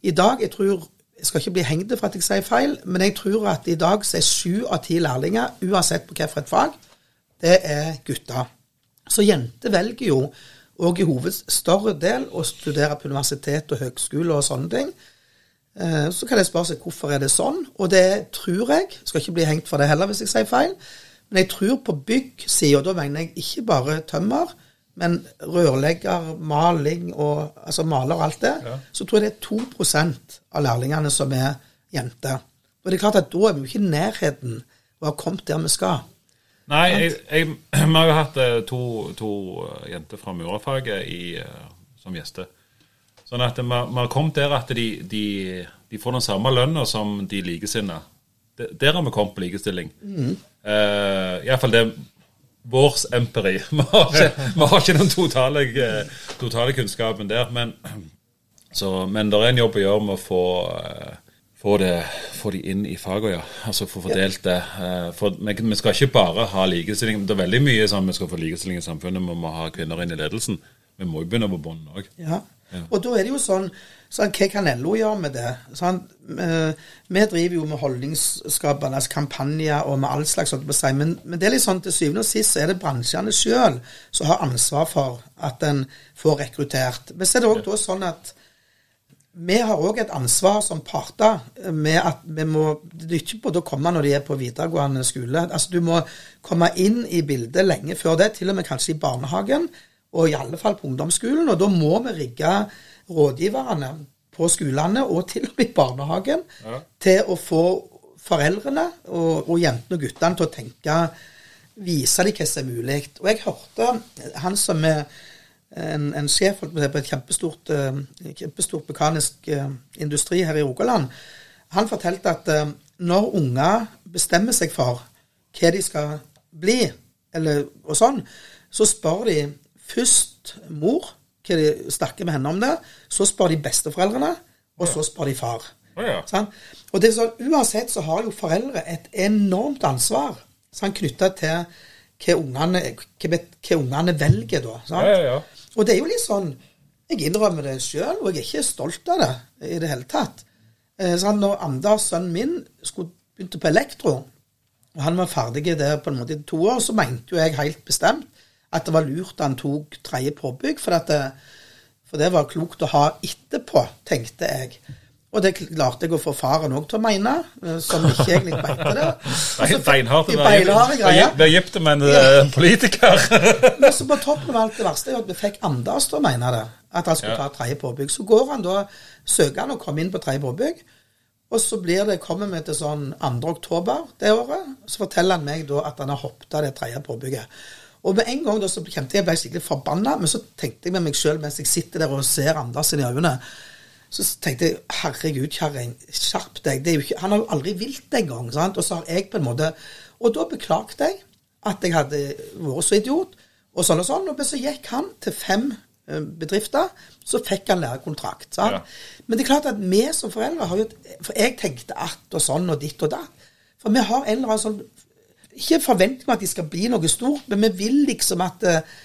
i dag Jeg tror jeg skal ikke bli hengt for at jeg sier feil, men jeg tror at i dag så er sju av ti lærlinger, uansett på hvilket fag, det er gutter. Så jenter velger jo òg i hovedstørre del å studere på universitet og høgskole og sånne ting. Eh, Så kan jeg spørre seg hvorfor er det sånn, og det tror jeg Skal ikke bli hengt for det heller hvis jeg sier feil, men jeg tror på byggsida, da mener jeg ikke bare tømmer, men rørlegger, maling og altså maler og alt det, så tror jeg det er 2 av lærlingene som er jenter. Og det er klart at da er vi jo ikke i nærheten av å ha kommet der vi skal. Nei, jeg, jeg, vi har jo hatt eh, to, to eh, jenter fra murerfaget som gjester. Sånn at vi har kommet der at de, de, de får den samme lønna som de likesinnede. Der har vi kommet på likestilling. Mm. Iallfall det vår empiri. Vi har ikke, vi har ikke den totale, eh, totale kunnskapen der. Men, så, men det er en jobb å gjøre med å få eh, få, det, få de inn i faget, ja. Altså få fordelt det. Eh, For vi skal ikke bare ha likestilling. Det er veldig mye sånn vi skal få likestilling i samfunnet. Vi må ha kvinner inn i ledelsen. Vi må jo begynne på bånn òg. Ja. Og da er det jo sånn, sånn Hva kan LO gjøre med det? Sånn, eh, vi driver jo med holdningsskapende kampanjer og med all slags sånt, men, men det er litt sånn til syvende og sist er det bransjene sjøl som har ansvar for at en får rekruttert. Men så er det òg da sånn at vi har òg et ansvar som parter med at vi må Det er ikke både å komme når de er på videregående skole. Altså Du må komme inn i bildet lenge før det, til og med kanskje i barnehagen, og i alle fall på ungdomsskolen. Og da må vi rigge rådgiverne på skolene, og til og med i barnehagen, til å få foreldrene og, og jentene og guttene til å tenke Vise dem hva som er mulig. Og jeg hørte han som er en, en sjef på et kjempestort, eh, kjempestort mekanisk eh, industri her i Rogaland. Han fortalte at eh, når unger bestemmer seg for hva de skal bli, eller, og sånn, så spør de først mor, hva de snakker med henne om det. Så spør de besteforeldrene, og så spør de far. Ja. sånn? Og det er sånn, Uansett så har jo foreldre et enormt ansvar sånn, knytta til hva ungene, hva, hva ungene velger, da. Sant? Ja, ja, ja. Og det er jo litt sånn Jeg innrømmer det sjøl, og jeg er ikke stolt av det i det hele tatt. Eh, sånn, når Anders, sønnen min, skulle begynte på elektro, og han var ferdig der på en måte i to år, så mente jo jeg helt bestemt at det var lurt han tok tredje påbygg, for, det, for det var klokt å ha etterpå, tenkte jeg. Og det klarte jeg å få faren òg til å mene, eh, som ikke egentlig mente det. Beinharde greier. Vi er med en politiker. Men så på toppen av alt det verste er at vi fikk Anders til å mene det. At han skulle Ja. ta tredje påbygg. Så går han da, søker han å komme inn på tredje påbygg. Og så blir det, kommer vi til sånn 2. oktober det året. Så forteller han meg da at han har hoppet av det tredje påbygget. Og med en gang da så kjente jeg ble skikkelig forbanna, men så tenkte jeg med meg sjøl mens jeg sitter der og ser Anders i øynene så tenkte jeg herregud, kjerring, skjerp deg. Det ikke, han har jo aldri vilt engang. sant? Og så har jeg på en måte Og da beklagte jeg at jeg hadde vært så idiot, og sånn og sånn. Og så gikk han til fem eh, bedrifter, så fikk han lærekontrakt. Ja. Men det er klart at vi som foreldre har jo For jeg tenkte at og sånn og ditt og datt. For vi har en eller annen sånn Ikke forventning om at de skal bli noe stort, men vi vil liksom at eh,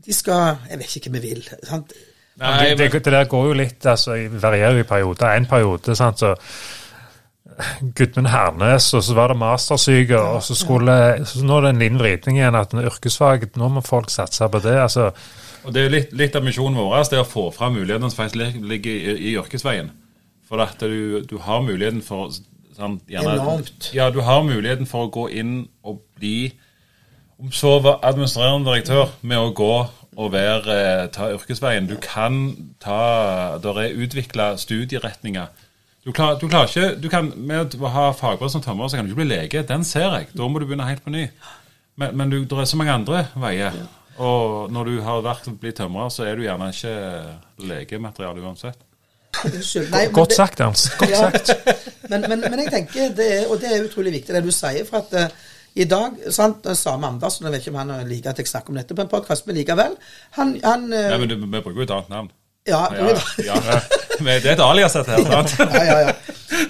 de skal Jeg vet ikke hva vi vil. sant? Nei, det, det, det der går jo litt, altså, varierer i perioder. En periode, sant, så Gudmund Hernes, og så var det mastersyke, og så skulle så Nå er det en liten vridning igjen, at yrkesfag, nå må folk satse på det. altså Og det er jo litt, litt av misjonen vår det er å få fram mulighetene som faktisk ligger i, i yrkesveien. For at du, du har muligheten for sånn, gjerne, Enormt. Ja, du har muligheten for å gå inn og bli Om så var administrerende direktør med å gå og være, eh, ta yrkesveien. Du kan ta Der er utvikla studieretninger. Du, klar, du klarer ikke du kan, Med å ha fagbrev som tømrer, så kan du ikke bli lege. Den ser jeg. Da må du begynne helt på ny. Men, men du, det er så mange andre veier. Og når du har vært blitt tømrer, så er du gjerne ikke legemateriale uansett. Unnskyld. Nei, men Godt det- sagt, Ernst. Godt Ja. sagt. men, men, men jeg tenker, det er, og det er utrolig viktig det du sier. For at uh, i dag sant, Same Andersen, jeg vet ikke om han liker at jeg snakker om dette på en podkast, men likevel. Han, han eh, Nei, men du, Vi bruker jo et annet navn. ja, Ja, ja. ja. Det er et alias, dette her. sant? ja, ja, ja.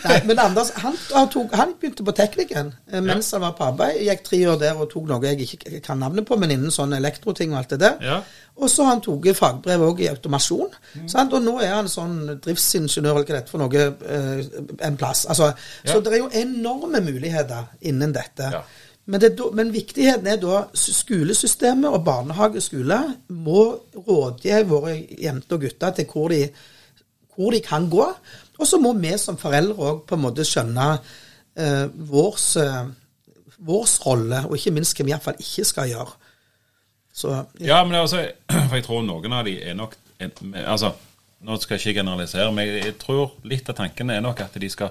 Nei, men Anders han, han, tok, han begynte på Teknikken mens mens han var på arbeid. Gikk tre år der og tok noe jeg ikke kan navnet på, men innen sånne elektroting og alt det der. Ja. Og så har han tatt fagbrev òg i automasjon. Sant? Og nå er han sånn driftsingeniør eller hva det er for noe eh, en plass. Altså, Ja. Så det er jo enorme muligheter innen dette. Ja. Men, det, men viktigheten er da skolesystemet og barnehage og skole må rådgi våre jenter og gutter til hvor de, hvor de kan gå. Og så må vi som foreldre òg på en måte skjønne eh, vårs, eh, rolle, og ikke minst hva vi iallfall ikke skal gjøre. Så Ja, men altså, for jeg tror noen av de er nok altså, Nå skal jeg ikke generalisere, men jeg, jeg tror litt av tankene er nok at de skal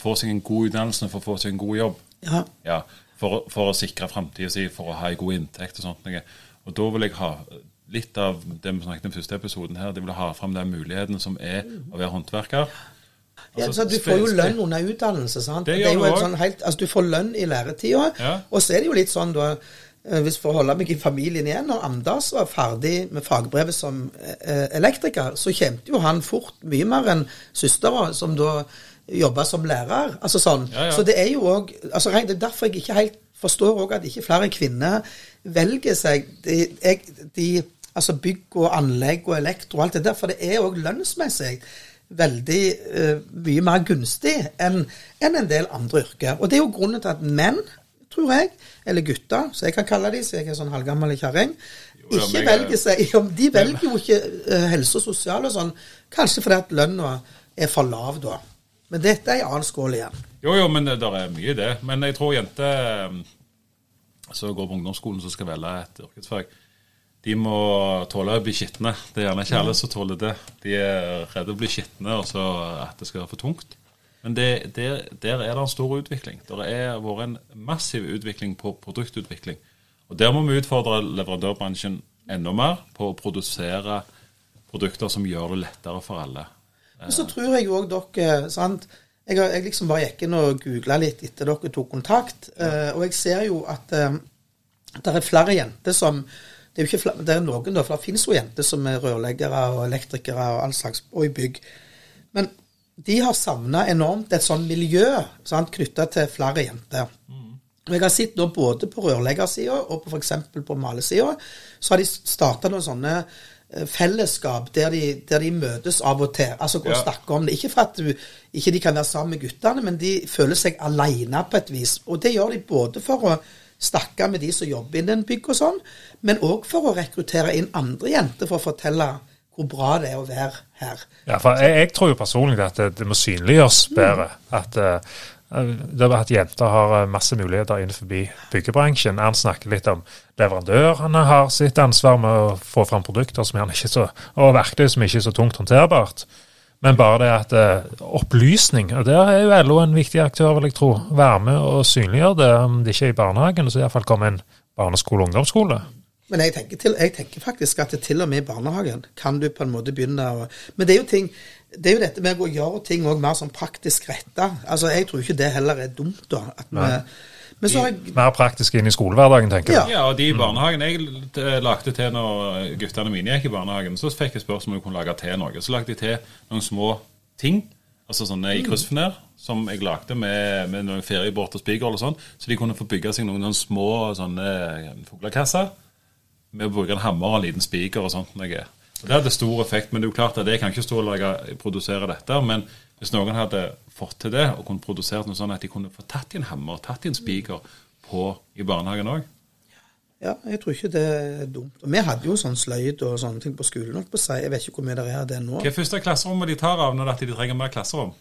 få seg en god utdannelse for å få seg en god jobb. ja. Ja, For, for å sikre framtida si, for å ha en god inntekt og sånt. noe. Og da vil jeg ha litt av det vi snakket om i første episoden her, det vil ha fram den muligheten som er å være håndverker. Ja, Altså, du får jo lønn under utdannelse. sant? Det er jo en sånn helt, altså Du får lønn i læretida, Ja. og så er det jo litt sånn da eh, Hvis for å holde meg i familien igjen, når Amdas var ferdig med fagbrevet som eh, elektriker, så tjente jo han fort mye mer enn søstera, som da jobba som lærer. Altså sånn. Ja, ja. Så det er jo òg altså, Det er derfor jeg ikke helt forstår òg at ikke flere kvinner velger seg de, jeg, de altså bygg og anlegg og elektro og alt det der, for det er òg lønnsmessig veldig uh, mye mer gunstig enn en, en del andre yrker. Og det er jo grunnen til at menn, tror jeg, eller gutter, så jeg kan kalle dem, så jeg er sånn halvgammel kjerring, ikke velger seg De velger jo ikke uh, helse og sosial og sånn, kanskje fordi at lønna er for lav da. Men dette er en annen skål igjen. Jo, jo, men det er mye i det. Men jeg tror jenter som går på ungdomsskolen som skal velge et yrkesfag, de må tåle å bli skitne. Det er gjerne ikke alle som tåler det. De er redde å bli skitne, og så at det skal være for tungt. Men det, der, der er det en stor utvikling. Det har vært en massiv utvikling på produktutvikling. Og der må vi utfordre leverandørbransjen enda mer på å produsere produkter som gjør det lettere for alle. Men så tror jeg òg dere sant? Jeg, jeg liksom bare gikk inn og googla litt etter dere tok kontakt, ja. og jeg ser jo at eh, det er flere jenter som Det er jo ikke det er noen, da, for det finnes jo jenter som er rørleggere og elektrikere og all slags, og i bygg. Men de har savna enormt et sånn miljø knytta til flere jenter. Og jeg har sett nå både på rørleggersida og på f.eks. på malesida, så har de starta noen sånne eh, fellesskap der de, der de møtes av og til. Altså går Ja. snakke om det. Ikke for at du, ikke de kan være sammen med guttene, men de føler seg alene på et vis. Og det gjør de både for å snakke med de som jobber innen bygg og sånn, men òg for å rekruttere inn andre jenter for å fortelle hvor bra det er å være her. Ja, for jeg, jeg tror jo personlig at det, det må synliggjøres bedre. At, eh, det er at jenter har eh, masse muligheter innenfor byggebransjen. Han snakker litt om leverandørene har sitt ansvar med å få fram produkter som gjerne ikke så, og verktøy som ikke er så tungt håndterbart. Men bare det at eh, opplysning, og der er jo LO en viktig aktør, vil jeg tro. Være med og synliggjøre det, om det ikke er i barnehagen, så iallfall komme en barneskole og ungdomsskole. Men jeg tenker, til, jeg tenker faktisk at det til og med i barnehagen kan du på en måte begynne å Men det er jo ting det er jo dette med å gjøre ting mer sånn praktisk retta. Altså, jeg tror ikke det heller er dumt, da. At vi, jeg Mer praktisk inn i skolehverdagen, tenker Ja. jeg. Ja, og de i barnehagen Jeg eh, lagde til når guttene mine gikk i barnehagen, så fikk jeg spørsmål om jeg kunne lage til noe. Så lagde jeg til noen små ting, altså sånne i kryssfiner, som jeg lagde med, med noen feriebåt og spiker og sånn, så de kunne få bygge seg noen, noen små sånne fuglekasser med å bruke en hammer og en liten spiker og sånt. Noe. Og Det hadde stor effekt, men det er jo klart at jeg kan ikke stå og lage, produsere dette. Men hvis noen hadde fått til det, og kunne produsert noe sånn at de kunne få tatt i en hammer, tatt i en spiker på, i barnehagen òg Ja, jeg tror ikke det er dumt. Og vi hadde jo sånn sløyd og sånne ting på skolen. på seg. Jeg vet ikke hvor mye det er av det nå. Hva er første klasserommet de tar av når de trenger mer klasserom?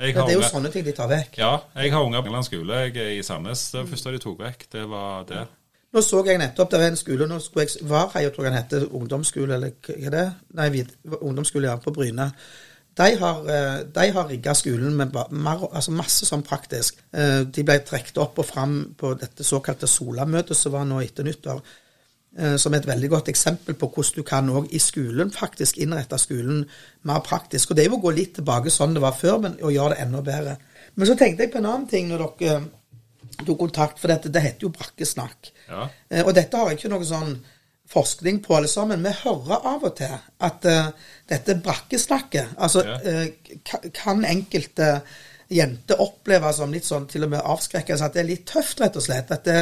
Ja, det er jo sånne ting de tar vekk. Ja, jeg har unger på England skole jeg er i Sandnes. Det første de tok vekk, det var det. Nå så jeg nettopp det er en skole nå skulle jeg, Varheia, tror jeg den heter, ungdomsskole, eller hva er det? Nei, ungdomsskole ja, på Bryne. De har, eh, de har rigga skolen med mer, altså masse sånn praktisk. Eh, De ble trukket opp og fram på dette såkalte Solamøtet som var nå etter nyttår. eh, Som et veldig godt eksempel på hvordan du kan òg i skolen faktisk innrette skolen mer praktisk. Og det er jo å gå litt tilbake sånn det var før, men å gjøre det enda bedre. Men så tenkte jeg på en annen ting når dere tok kontakt, for dette, det heter jo brakkesnakk. Ja. Og dette har ikke noe sånn forskning på alle sammen. Vi hører av og til at uh, dette brakkesnakket Altså eh, kan enkelte jenter oppleve som litt sånn til og med avskrekkende, at det er litt tøft, rett og slett. At det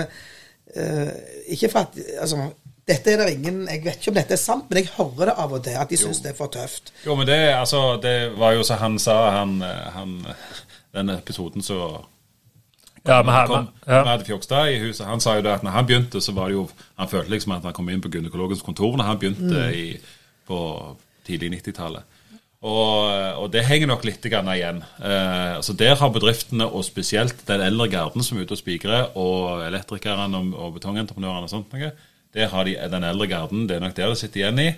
uh, Ikke for at Altså, dette er det ingen Jeg vet ikke om dette er sant, men jeg hører det av og til, at de syns det er for tøft. Jo, men det, altså, det var jo som han sa, han, han Den episoden så Ja, men her, kom, men, ja. Med Fjokstad i huset. Han sa jo det at når han begynte, så var det jo Han følte liksom at han kom inn på gynekologens kontor når han begynte i, på tidlig 90-tallet. Og, og det henger nok litt grann igjen. Eh, altså Der har bedriftene, og spesielt den eldre garden som er ute og spikrer, og elektrikerne og, og betongentreprenørene og sånt noe, der har de den eldre garden. Det er nok der det sitter igjen i.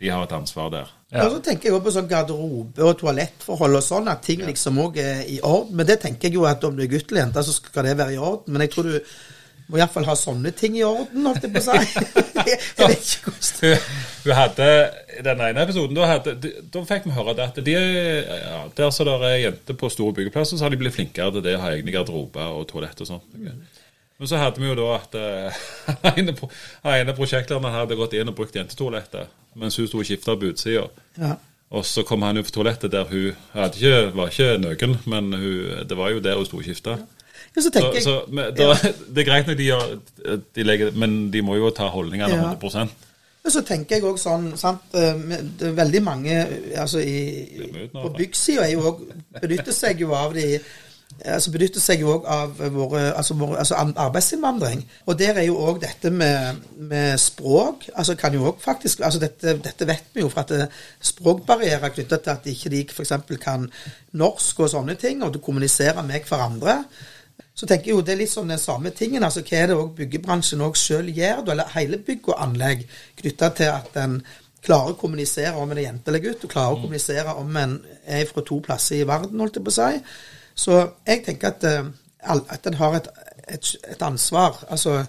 De har et ansvar der. Ja. Og så tenker jeg også på sånn garderobe og toalettforhold og sånn, at ting liksom òg er i orden. Men det tenker jeg jo at om du er gutt eller jente, så skal det være i orden. Men jeg tror du må iallfall ha sånne ting i orden, holdt jeg på å si. jeg vet ikke hvordan Hun hun hadde I den ene episoden da, hadde, de- da fikk vi høre det at de, ja, der så det er jenter på store byggeplasser, så har de blitt flinkere til det å ha egne garderober og toalett og sånt. Men så hadde vi jo da at uh, han ene, pro- ene prosjektlederen hadde gått inn og brukt jentetoalettet mens hun sto og skifta på utsida. Ja. Og så kom han jo på toalettet der hun ikke, var ikke nøken, men hun, det var jo der hun sto og skifta. Ja, så Så, tenker så men, da, det er greit når de gjør de legger, Men de må jo ta holdningene Ja. 100 Men så tenker jeg òg sånn sant, eh, veldig mange eh, altså i, På da. byggsida er Benytter seg jo av de altså benytter seg jo òg av våre, altså våre altså arbeidsinnvandring. Og der er jo òg dette med, med språk altså kan jo også faktisk, altså dette, dette vet vi jo, for at er språkbarrierer knyttet til at ikke de f.eks. kan norsk og sånne ting, og du kommuniserer med hverandre. Så tenker jeg jo det er litt sånn den samme tingen. altså Hva er det også byggebransjen òg sjøl gjør, eller hele bygg og anlegg, knytta til at en klarer å kommunisere om en er jente eller gutt, og klarer å kommunisere om en er fra to plasser i verden, holdt jeg på å si. Så jeg tenker at, eh, at en har et, et, et ansvar, altså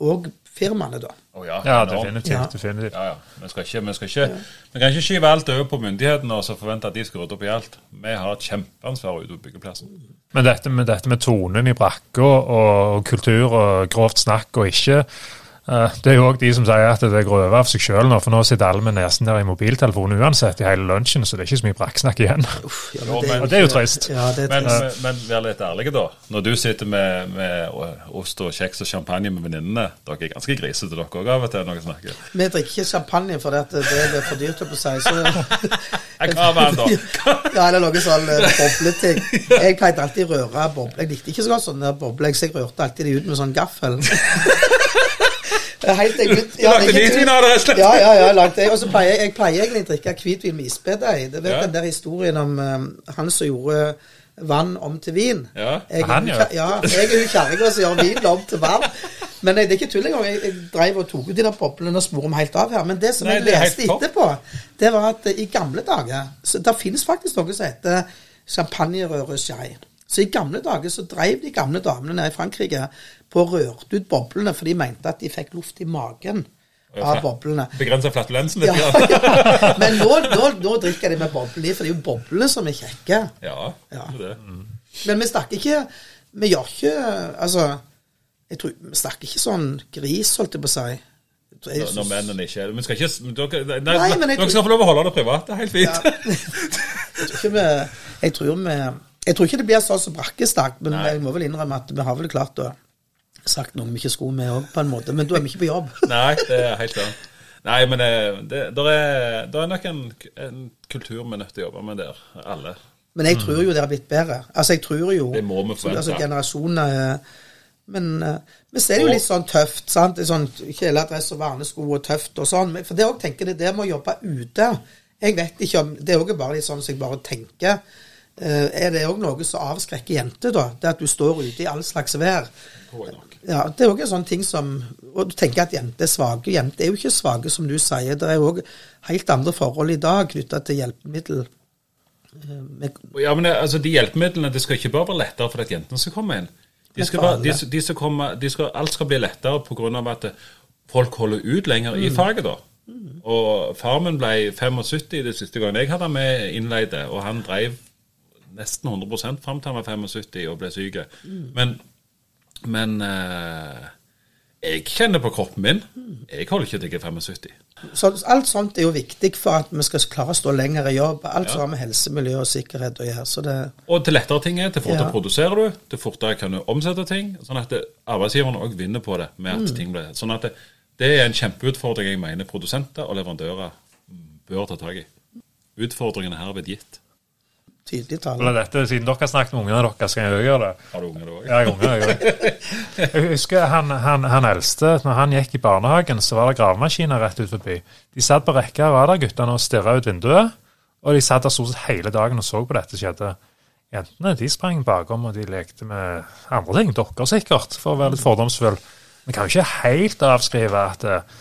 Og firmaene, da. Oh, ja, ja, definitivt. Ja. definitivt. Ja, ja. Vi skal ikke, vi skal ikke, vi kan ikke skyve alt over på myndighetene og så forvente at de skal rydde opp i alt. Vi har et kjempeansvar ute på byggeplassen. Men dette med, dette med tonen i brakka og, og kultur og grovt snakk og ikke Det er jo òg de som sier at det går over av seg sjøl nå, for nå sitter alle med nesen der i mobiltelefonen uansett i hele lunsjen, så det er ikke så mye brakksnakk igjen. Uff, ja, Jo, men men- Og det er jo trist. Ja, det er trist. men, men vær litt ærlige, da. Når du sitter med, med ost og kjeks og champagne med venninnene Dere er ganske grisete, dere òg, av og til når dere snakker. Vi drikker ikke champagne fordi at det er for dyrt, på seg. Så Jeg kan være da. ja, eller noe sånn eh, bobleting. Jeg pleide alltid å røre boble. Jeg likte ikke så godt sånne bobler, så jeg rørte alltid de ut med sånn gaffel. Helt jeg begynte- Du lagde hvitvin av det, rett og slett? Ja, ja, ja. jeg lagde det. Og så pleier jeg, jeg pleier egentlig å drikke hvitvin med isbedeig. Du vet Ja. den der historien om eh, han som gjorde vann om til vin. Ja. Jeg, Han, gjør ja. ja, jeg er jo kjerringa som gjør vin om til vann. Men nei, det er ikke tull engang. Jeg, jeg drev og tok ut de der boblene og sporer dem helt av her. Men det som Nei, jeg det leste etterpå, det var at eh, i gamle dager så Det finnes faktisk noe som heter champagnerøresskei. Så i gamle dager så drev de gamle damene nede i Frankrike på og rørte ut boblene, for de mente at de fikk luft i magen av boblene. Begrensa flatulensen litt. Ja, Ja. Men nå, nå, nå drikker de med boblene i, for det er jo boblene som er kjekke. ja, Ja. det det. Men vi snakker ikke Vi gjør ikke Altså, jeg tror Vi snakker ikke sånn gris, holdt jeg på å si. Når, når mennene ikke er det. Vi skal ikke dere, nei, Nei, men jeg dere tror- skal få lov å holde det privat. Det er helt fint. Ja. Jeg tror ikke vi Jeg tror, vi, jeg tror ikke det blir sånn som brakkestakk, men Nei. jeg må vel innrømme at vi har vel klart å sagt noe vi ikke skulle med òg, på en måte. Men da er vi ikke på jobb. Nei, det er helt sant. Nei, men det, det der er, der er nok en, en kultur vi er nødt til å jobbe med der, alle. Men jeg tror jo det har blitt bedre. Altså, jeg tror jo Det må vi forvente. Altså, generasjoner eh, Men eh, vi ser jo litt sånn tøft, sant. Er Sånn kjeledress og vernesko og tøft og sånn. For det òg tenker jeg det med å jobbe ute. Jeg vet ikke om Det er òg bare litt sånn som jeg bare tenker. Eh, Er det òg noe som avskrekker jenter, da? Det at du står ute i all slags vær. Ja, Det er òg en sånn ting som Og du tenker at jenter er svake. Jenter er jo ikke svake, som du sier. Det er òg helt andre forhold i dag knytta til hjelpemiddel. Eh, Ja, men altså, De hjelpemidlene det skal ikke bare være lettere for at jentene skal komme inn. De skal være, de, de skal komme, de skal, alt skal bli lettere pga. at folk holder ut lenger Mm. i faget. da. Og Far min ble 75 det siste gangen jeg hadde med innleide, og han drev nesten 100 fram til han var 75 og ble syk. Mm. Men, men eh, jeg kjenner på kroppen min. Jeg holder ikke til jeg er 75. Så alt sånt er jo viktig for at vi skal klare å stå lenger i jobb. Alt Ja. som har med helse, miljø og sikkerhet å gjøre. Så det, Og til lettere ting er, til fortere Ja. produserer du, til fortere kan du omsette ting. Sånn at arbeidsgiverne òg vinner på det. med Mm. at ting blir, Sånn at det, det er en kjempeutfordring jeg mener produsenter og leverandører bør ta tak i. Utfordringen er herved gitt. Tydelig tall. Eller dette, Siden dere har snakket med ungene deres, skal jeg òg gjøre det. Har du unger, du òg? Ja, jeg har unger, jeg husker han, han, han eldste, når han gikk i barnehagen, så var det gravemaskiner rett ut forbi. De satt på rekke av radarguttene og stirra ut vinduet, og de satt der stort sett hele dagen og så på dette skjedde. Jentene de sprang bakom, og de lekte med andre ting. Dokker sikkert, for å være litt fordomsfull. Vi kan jo ikke helt avskrive at eh,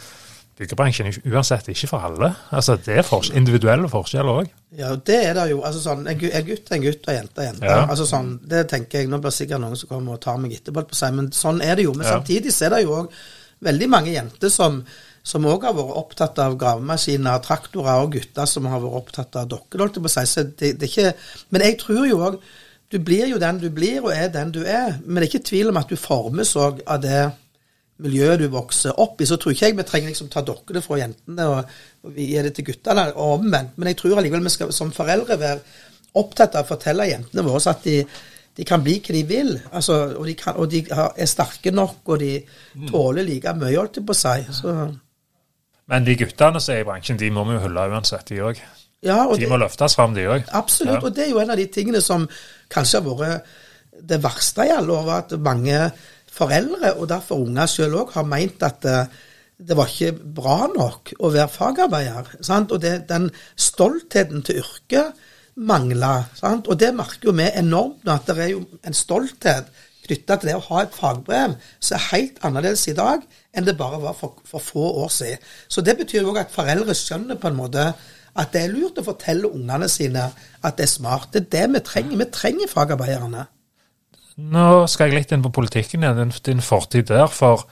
byggebransjen er uansett ikke for alle. Altså, Det er for, individuelle forskjeller òg. Ja, det er det jo. Altså sånn, En gutt er en gutt, og en jente er en jente. Ja. Altså sånn, Det tenker jeg, Nå blir det sikkert noen som kommer og tar meg etterpå, på seg, men sånn er det jo. Men Ja. samtidig så er det jo òg veldig mange jenter som som òg har vært opptatt av gravemaskiner, traktorer, og gutter som har vært opptatt av dokker. holdt jeg på å si. Så det, det er ikke, men jeg tror jo òg Du blir jo den du blir, og er den du er. Men det er ikke tvil om at du formes òg av det miljøet du vokser opp i. Så tror ikke jeg vi trenger liksom ta dokkene fra jentene og, og gi det til guttene, og omvendt. Men jeg tror allikevel vi skal som foreldre være opptatt av å fortelle jentene våre at de, de kan bli hva de vil. Altså, og de, kan, og de har, er sterke nok, og de tåler like mye, holdt jeg på å si. Men de guttene som er i bransjen, de må vi jo hylle uansett, de òg. ja, De det, må løftes fram, de òg. Absolutt. Og det er jo en av de tingene som kanskje har vært det verste i alle år, var at mange foreldre, og derfor unger sjøl òg, har meint at eh, det var ikke bra nok å være fagarbeider. Sant? Og det, den stoltheten til yrket mangla. Og det merker jo vi enormt nå, at det er jo en stolthet knytta til det å ha et fagbrev som er helt annerledes i dag enn det bare var for, for få år siden. Så det betyr jo òg at foreldre skjønner på en måte at det er lurt å fortelle ungene sine at det er smart. Det er det vi trenger. Vi trenger fagarbeiderne. Nå skal jeg litt inn på politikken igjen, din, din fortid der. For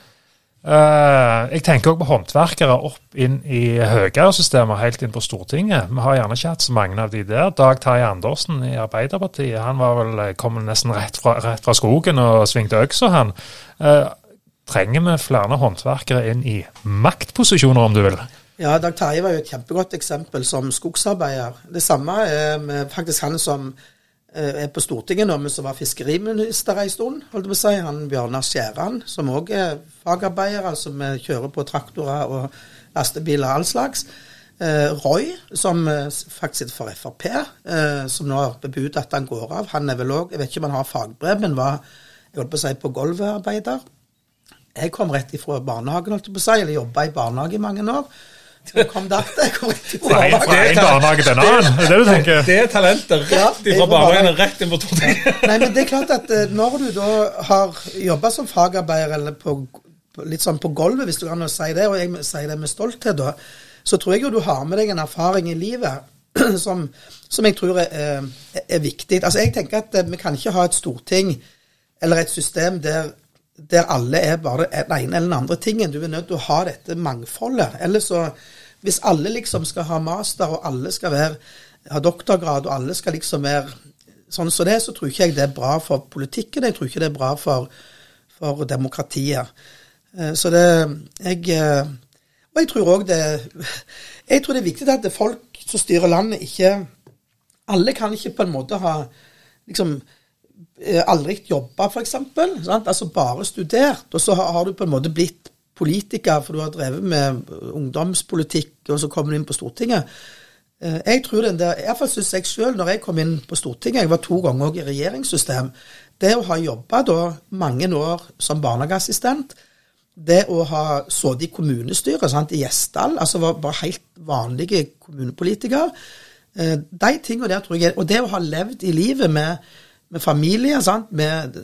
uh, jeg tenker òg på håndverkere opp inn i høyere systemer, helt inn på Stortinget. Vi har gjerne ikke hatt så mange av de der. Dag Terje Andersen i Arbeiderpartiet, han var vel, kom nesten rett fra, rett fra skogen og svingte øksa, han. Uh, trenger vi flere håndverkere inn i maktposisjoner, om du vil. Ja, Dag Terje var jo et kjempegodt eksempel som skogsarbeider. Det samme er faktisk han som eh, er på Stortinget nå, men som var fiskeriminister en stund. holdt jeg på å si, Han Bjørnar Skjæran, som òg er fagarbeider, altså vi kjører på traktorer og lastebiler og all slags. Eh, Roy, som eh, faktisk sitter for Frp, eh, som nå har bebudet at han går av. Han er vel òg Jeg vet ikke om han har fagbrev, men var jeg holdt på å si, på gulvarbeider. Jeg kom rett ifra barnehagen, holdt jeg på å si, eller jobba i barnehage i mange år. Kom der, jeg kom rett Fra fra barnehage til en annen, er det du tenker? Det er talenter rett må barnehagen rett inn på. Nei, men det er klart at eh, når du da har jobba som fagarbeider, eller på, litt sånn på gulvet, hvis du kan si det, og jeg sier det med stolthet, da, så tror jeg jo du har med deg en erfaring i livet som, som jeg tror er, er, er viktig. Altså, jeg tenker at eh, vi kan ikke ha et storting eller et system der, der alle er bare den ene eller den andre tingen. Du er nødt til å ha dette mangfoldet. Ellers så Hvis alle liksom skal ha master, og alle skal være, ha doktorgrad, og alle skal liksom være sånn som det, så tror ikke jeg det er bra for politikken. Jeg tror ikke det er bra for, for demokratiet. Eh, Så det jeg, eh, Og jeg tror òg det Jeg tror det er viktig at det er folk som styrer landet, ikke Alle kan ikke på en måte ha liksom eh, aldri jobba, f.eks. Altså bare studert. Og så har, har du på en måte blitt politiker, for du har drevet med ungdomspolitikk, og så kommer du inn på Stortinget. Eh, Jeg tror den der, Iallfall syns jeg sjøl, når jeg kom inn på Stortinget, jeg var to ganger også i regjeringssystem, det å ha jobba da mange år som barnehageassistent, det å ha sittet i kommunestyret sant, i Gjesdal, altså var bare helt vanlige kommunepolitikere, eh, de tingene der tror jeg Og det å ha levd i livet med, med familie, sant, med,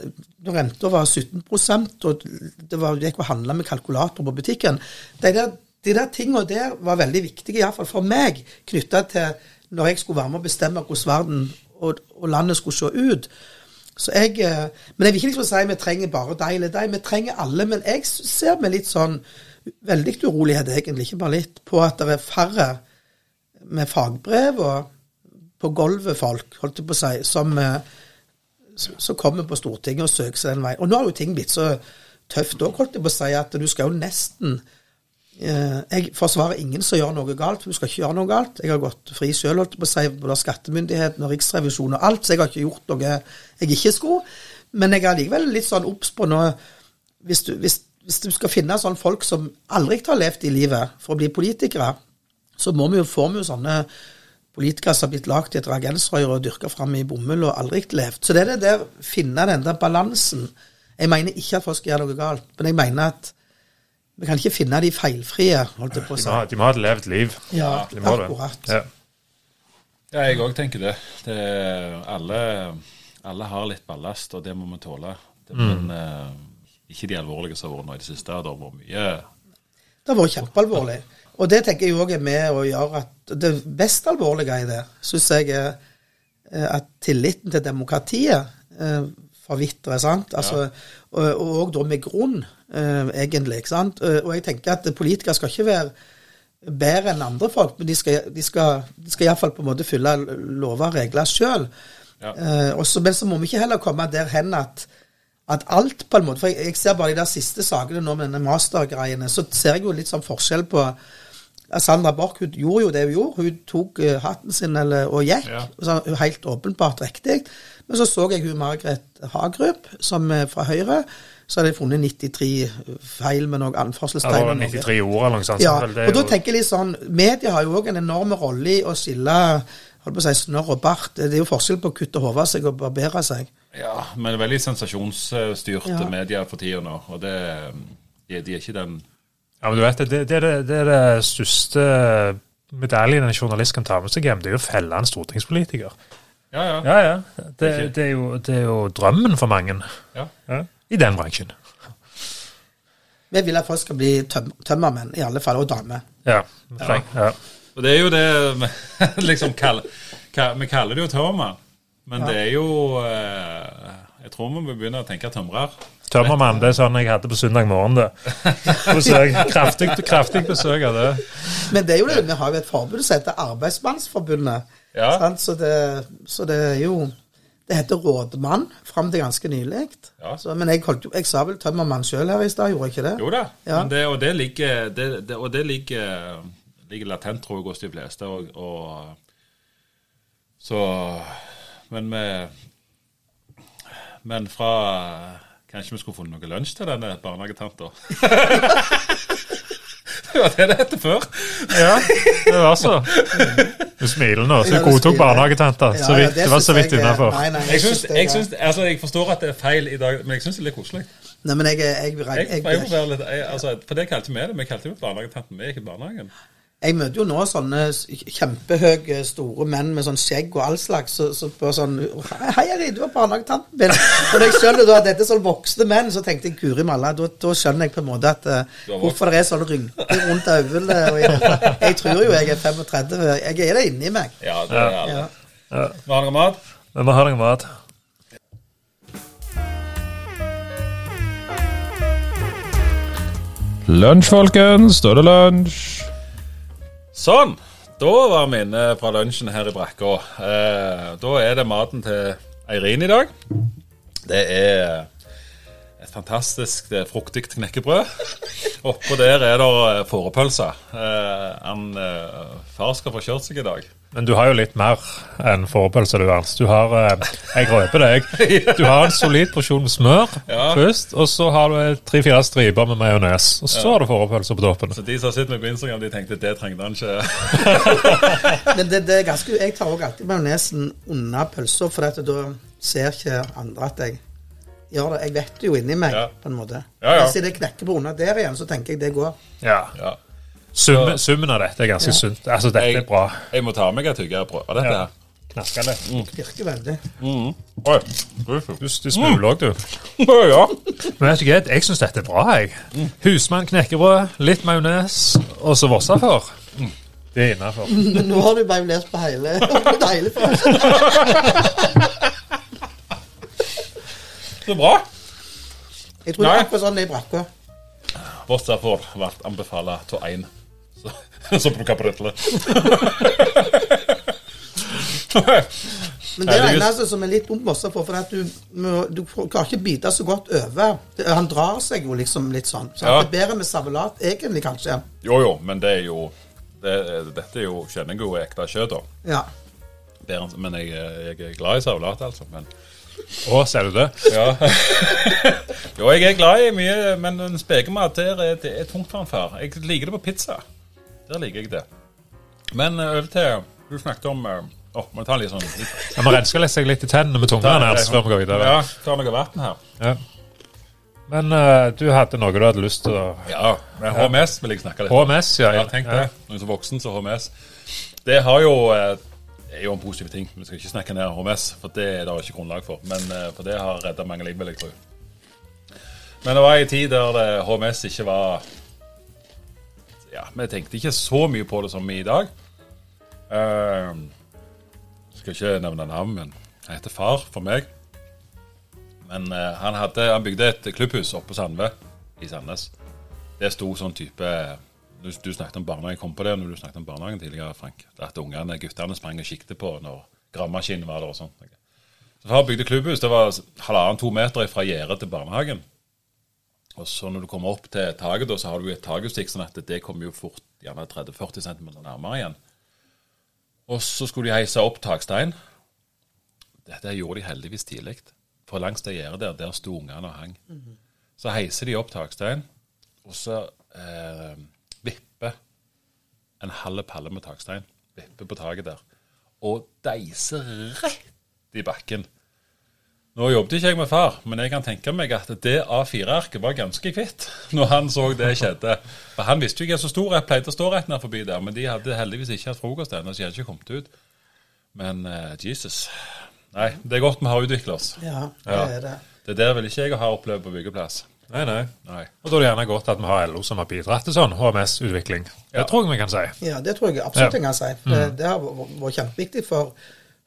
når renta var 17% og det var, gikk å handle med kalkulator på butikken De der, de der tingene der var veldig viktige, iallfall for meg, knytta til når jeg skulle være med og bestemme hvordan verden og, og landet skulle se ut. Så jeg, eh, men jeg vil ikke liksom si vi trenger bare deg eller deg, vi trenger alle. Men jeg ser med litt sånn veldig urolighet, egentlig, ikke bare litt, på at det er færre med fagbrev og på gulvet folk, holdt jeg på å si, som, eh, som kommer på Stortinget og søker seg den veien. Og nå har jo ting blitt så tøft òg, holdt jeg på å si, at du skal jo nesten eh, Jeg forsvarer ingen som gjør noe galt, for du skal ikke gjøre noe galt. Jeg har gått fri sjøl, holdt jeg på å si, både skattemyndighetene og Riksrevisjonen og alt, så jeg har ikke gjort noe jeg ikke skulle. Men jeg er likevel litt sånn obs på nå hvis du, hvis, hvis du skal finne sånne folk som aldri har levd i livet for å bli politikere, så må vi jo få med sånne politikere som har blitt lagd i et reagensrør og dyrka fram i bomull og aldri levd. Så det er det der finne den der balansen. Jeg mener ikke at folk skal gjøre noe galt, men jeg mener at vi kan ikke finne de feilfrie, holdt jeg på å si. de må ha et levd liv. Ja, De må det. akkurat. Ja. Ja, jeg òg tenker det. det alle, alle har litt ballast, og det må vi tåle. Det, Men uh, ikke de alvorlige som har vært nå i det siste. Det har vært mye Det har vært kjempealvorlig. Og det tenker jeg òg er med å gjøre at det mest alvorlige i det, syns jeg er eh, at tilliten til demokratiet eh, forvitrer. sant? Altså, og, og også da med grunn, eh, egentlig. ikke sant? Og jeg tenker at politikere skal ikke være bedre enn andre folk, men de skal, de skal, de skal iallfall på en måte fylle lover og regler sjøl. Ja. Og så- men så må vi ikke heller komme der hen at, at alt på en måte For jeg, jeg ser bare de der siste sakene nå med denne mastergreiene, så ser jeg jo litt sånn forskjell på ja, Sandra Borch hun gjorde jo det hun gjorde. Hun tok eh, hatten sin eller, og gikk. Ja. Så, helt åpenbart riktig. Men så så jeg hun Margaret Hagerup, som er fra Høyre. Så hadde jeg funnet 93 feil med noen Ja, anførselstegn. det var 93 ord eller noe sånt. Ja, og da tenker jeg litt sånn Media har jo òg en enorm rolle i å skille holdt på å si, snørr og bart. Det er jo forskjell på å kutte hodet av seg og barbere seg. Ja, men veldig sensasjonsstyrte Ja. medier for tida nå. Og det, de, de er ikke den Ja, men du vet, det, det, det, er det, det er det største medaljen en journalist kan ta med seg hjem. Det er jo å felle en stortingspolitiker. Ja, ja. Ja, ja. Det, det, er, jo, det er jo drømmen for mange ja. ja, i den bransjen. Vi vil at folk skal bli tøm tømmermenn, i alle fall, og damer. Ja. ja. Og det er jo det liksom kaller ka- Vi kaller det jo tømmer, men Ja. det er jo eh, tror vi må begynne å tenke tømrer. Tømmermann, det er sånn jeg hadde på søndag morgen. det. Besøk. Kraftig, kraftig besøk av det. Men det er jo det, vi har jo et forbud som heter Arbeidsmannsforbundet. Ja. Sant? Så, det, så det er jo Det heter rådmann fram til ganske nylig. Ja. Så, men jeg, holdt, jeg sa vel tømmermann sjøl her i stad, gjorde jeg ikke det? Jo da, Ja. men det, og det ligger, det, det, og det ligger, ligger latent, tror jeg, hos de fleste. Og, og, så Men vi Men fra Kanskje vi skulle funnet noe lunsj til denne barnehagetanta? det var det det het før. Ja, det var så. Du smiler nå, så hun godtok barnehagetanta. Ja, ja, det, det var så vidt innafor. Jeg, synes jeg, er- altså, jeg forstår at det er feil i dag, men jeg syns det er litt koselig. Nei, men jeg, jeg, jeg, Jeg, jeg, jeg, jeg, jeg, altså, for det kalte vi det. Vi kalte jo barnehagetanten. Vi er ikke i barnehagen. Jeg møter jo nå sånne kjempehøye, store menn med sånn skjegg og all slags. Så, så på sånn Hei, Ari, du var barnehagetanten min. Og når jeg skjønner da at dette er sånn voksne menn, så tenkte jeg Guri malla, da, da skjønner jeg på en måte at uh, hvorfor det er sånne rynker rundt øynene. Jeg, jeg tror jo jeg er 35. Jeg er det inni meg. Ja, det er det. Ja. Ja. Vil du ha noe mat? Vi må ha noe mat. Lunsj, folkens. Da er det lunsj. Sånn. Da var vi inne fra lunsjen her i brakka. Eh, da er det maten til Eirin i dag. Det er et fantastisk det er fruktig knekkebrød. Oppå der er det eh, fårepølse. Eh, han, eh, far skal få kjørt seg i dag. Men du har jo litt mer enn fårepølse, du, Ernst. Du har eh, Jeg røper deg. Du har en solid porsjon med smør Ja. først, og så har du tre-fire striper med majones. Og så har du fårepølse på toppen. Så de som har sett meg på Instagram, de tenkte det trengte han ikke. Men det, det er ganske, jeg tar også alltid majonesen unna pølsa, for at da ser ikke andre at jeg gjør det. Jeg vet det jo inni meg, Ja. på en måte. Ja, ja. Hvis det knekker på unna der igjen, så tenker jeg det går. Ja. Ja. Summen, summen av dette er ganske sunt. Altså, dette Jeg- er bra. Jeg må ta meg et tygge og prøve dette Ja. her. Knasker det. Virker veldig. Oi. Du, du smuler òg, du. Ja. Men vet du hva, jeg syns dette er bra, jeg. Husmann knekkebrød, litt majones, og så Vossafor. Det er innafor. Men nå har du lest på hele, på hele. Så bra. Jeg tror det er akkurat sånn det er i brakka. Vossafor ble anbefalt til én. Så, så plukka brødle. Men det er det eneste som er litt også, for, for at du, du klarer ikke bite så godt over. Han drar seg jo liksom litt sånn. Så Ja. det er bedre med servelat, egentlig, kanskje. Jo, jo, men det er jo det, Dette er jo kjenner jeg jo ekte kjøtt, da. Ja. Bedre Men jeg, jeg er glad i servelat, altså. Men, Å, ser du det? ja. jo, jeg er glad i mye, men en spekemat der er, det er tungt for en far. Jeg liker det på pizza. Der liker jeg det. Men eh, over til Du snakket om Å, må ta litt sånn litt, Jeg må renske seg litt i tennene med tungene her før vi går videre. Ja, ta noe vann her. Ja. Men uh, du hadde noe du hadde lyst til å Ja, men HMS vil jeg snakke litt om. HMS, ja. Ja, tenk det. Noen som voksen så HMS. Det har jo er jo en positiv ting. Vi skal ikke snakke ned HMS, for det er det ikke grunnlag for. Men for det har redda mange liv, vil jeg tro. Men det var ei tid der det, HMS ikke var Ja, vi tenkte ikke så mye på det som i dag. Uh, skal ikke nevne navn, men han heter far for meg. Men uh, han, hadde, han bygde et klubbhus oppe på Sandve i Sandnes. Det sto sånn type Du, du snakket om barnehagen, kom på det når du snakket om barnehagen tidligere, Frank. At ungene, guttene sprang og kikket på når gravemaskinen var der og sånt. Så far bygde klubbhus. Det var halvannen-to meter fra gjerdet til barnehagen. Og så når du kommer opp til taket, da, så har du et takutstikk, sånn at det kommer jo fort gjerne 30-40 cm nærmere igjen. Og så skulle de heise opp takstein. Dette gjorde de heldigvis tidlig. For langs det gjerdet der, der sto ungene og hang. Så heiser de opp takstein, og så eh, vipper en halv palle med takstein. Vipper på taket der. Og deiser rett i bakken. Nå jobbet ikke jeg med far, men jeg kan tenke meg at det A4-arket var ganske kvitt når han så det skjedde. For Han visste jo ikke hvor stor jeg pleide å stå rett ned forbi der, men de hadde heldigvis ikke hatt frokost ennå, så de hadde ikke kommet ut. Men uh, Jesus. Nei, det er godt vi har utvikla oss. Ja, det Ja. er det. Det der vil ikke jeg ha opplevd på byggeplass. Nei, nei. Nei. Og da er det gjerne godt at vi har LO som har bidratt til sånn HMS-utvikling. Ja. Det tror jeg vi kan si. Ja, det tror jeg absolutt Ja. jeg kan si. Det, det har vært kjempeviktig for,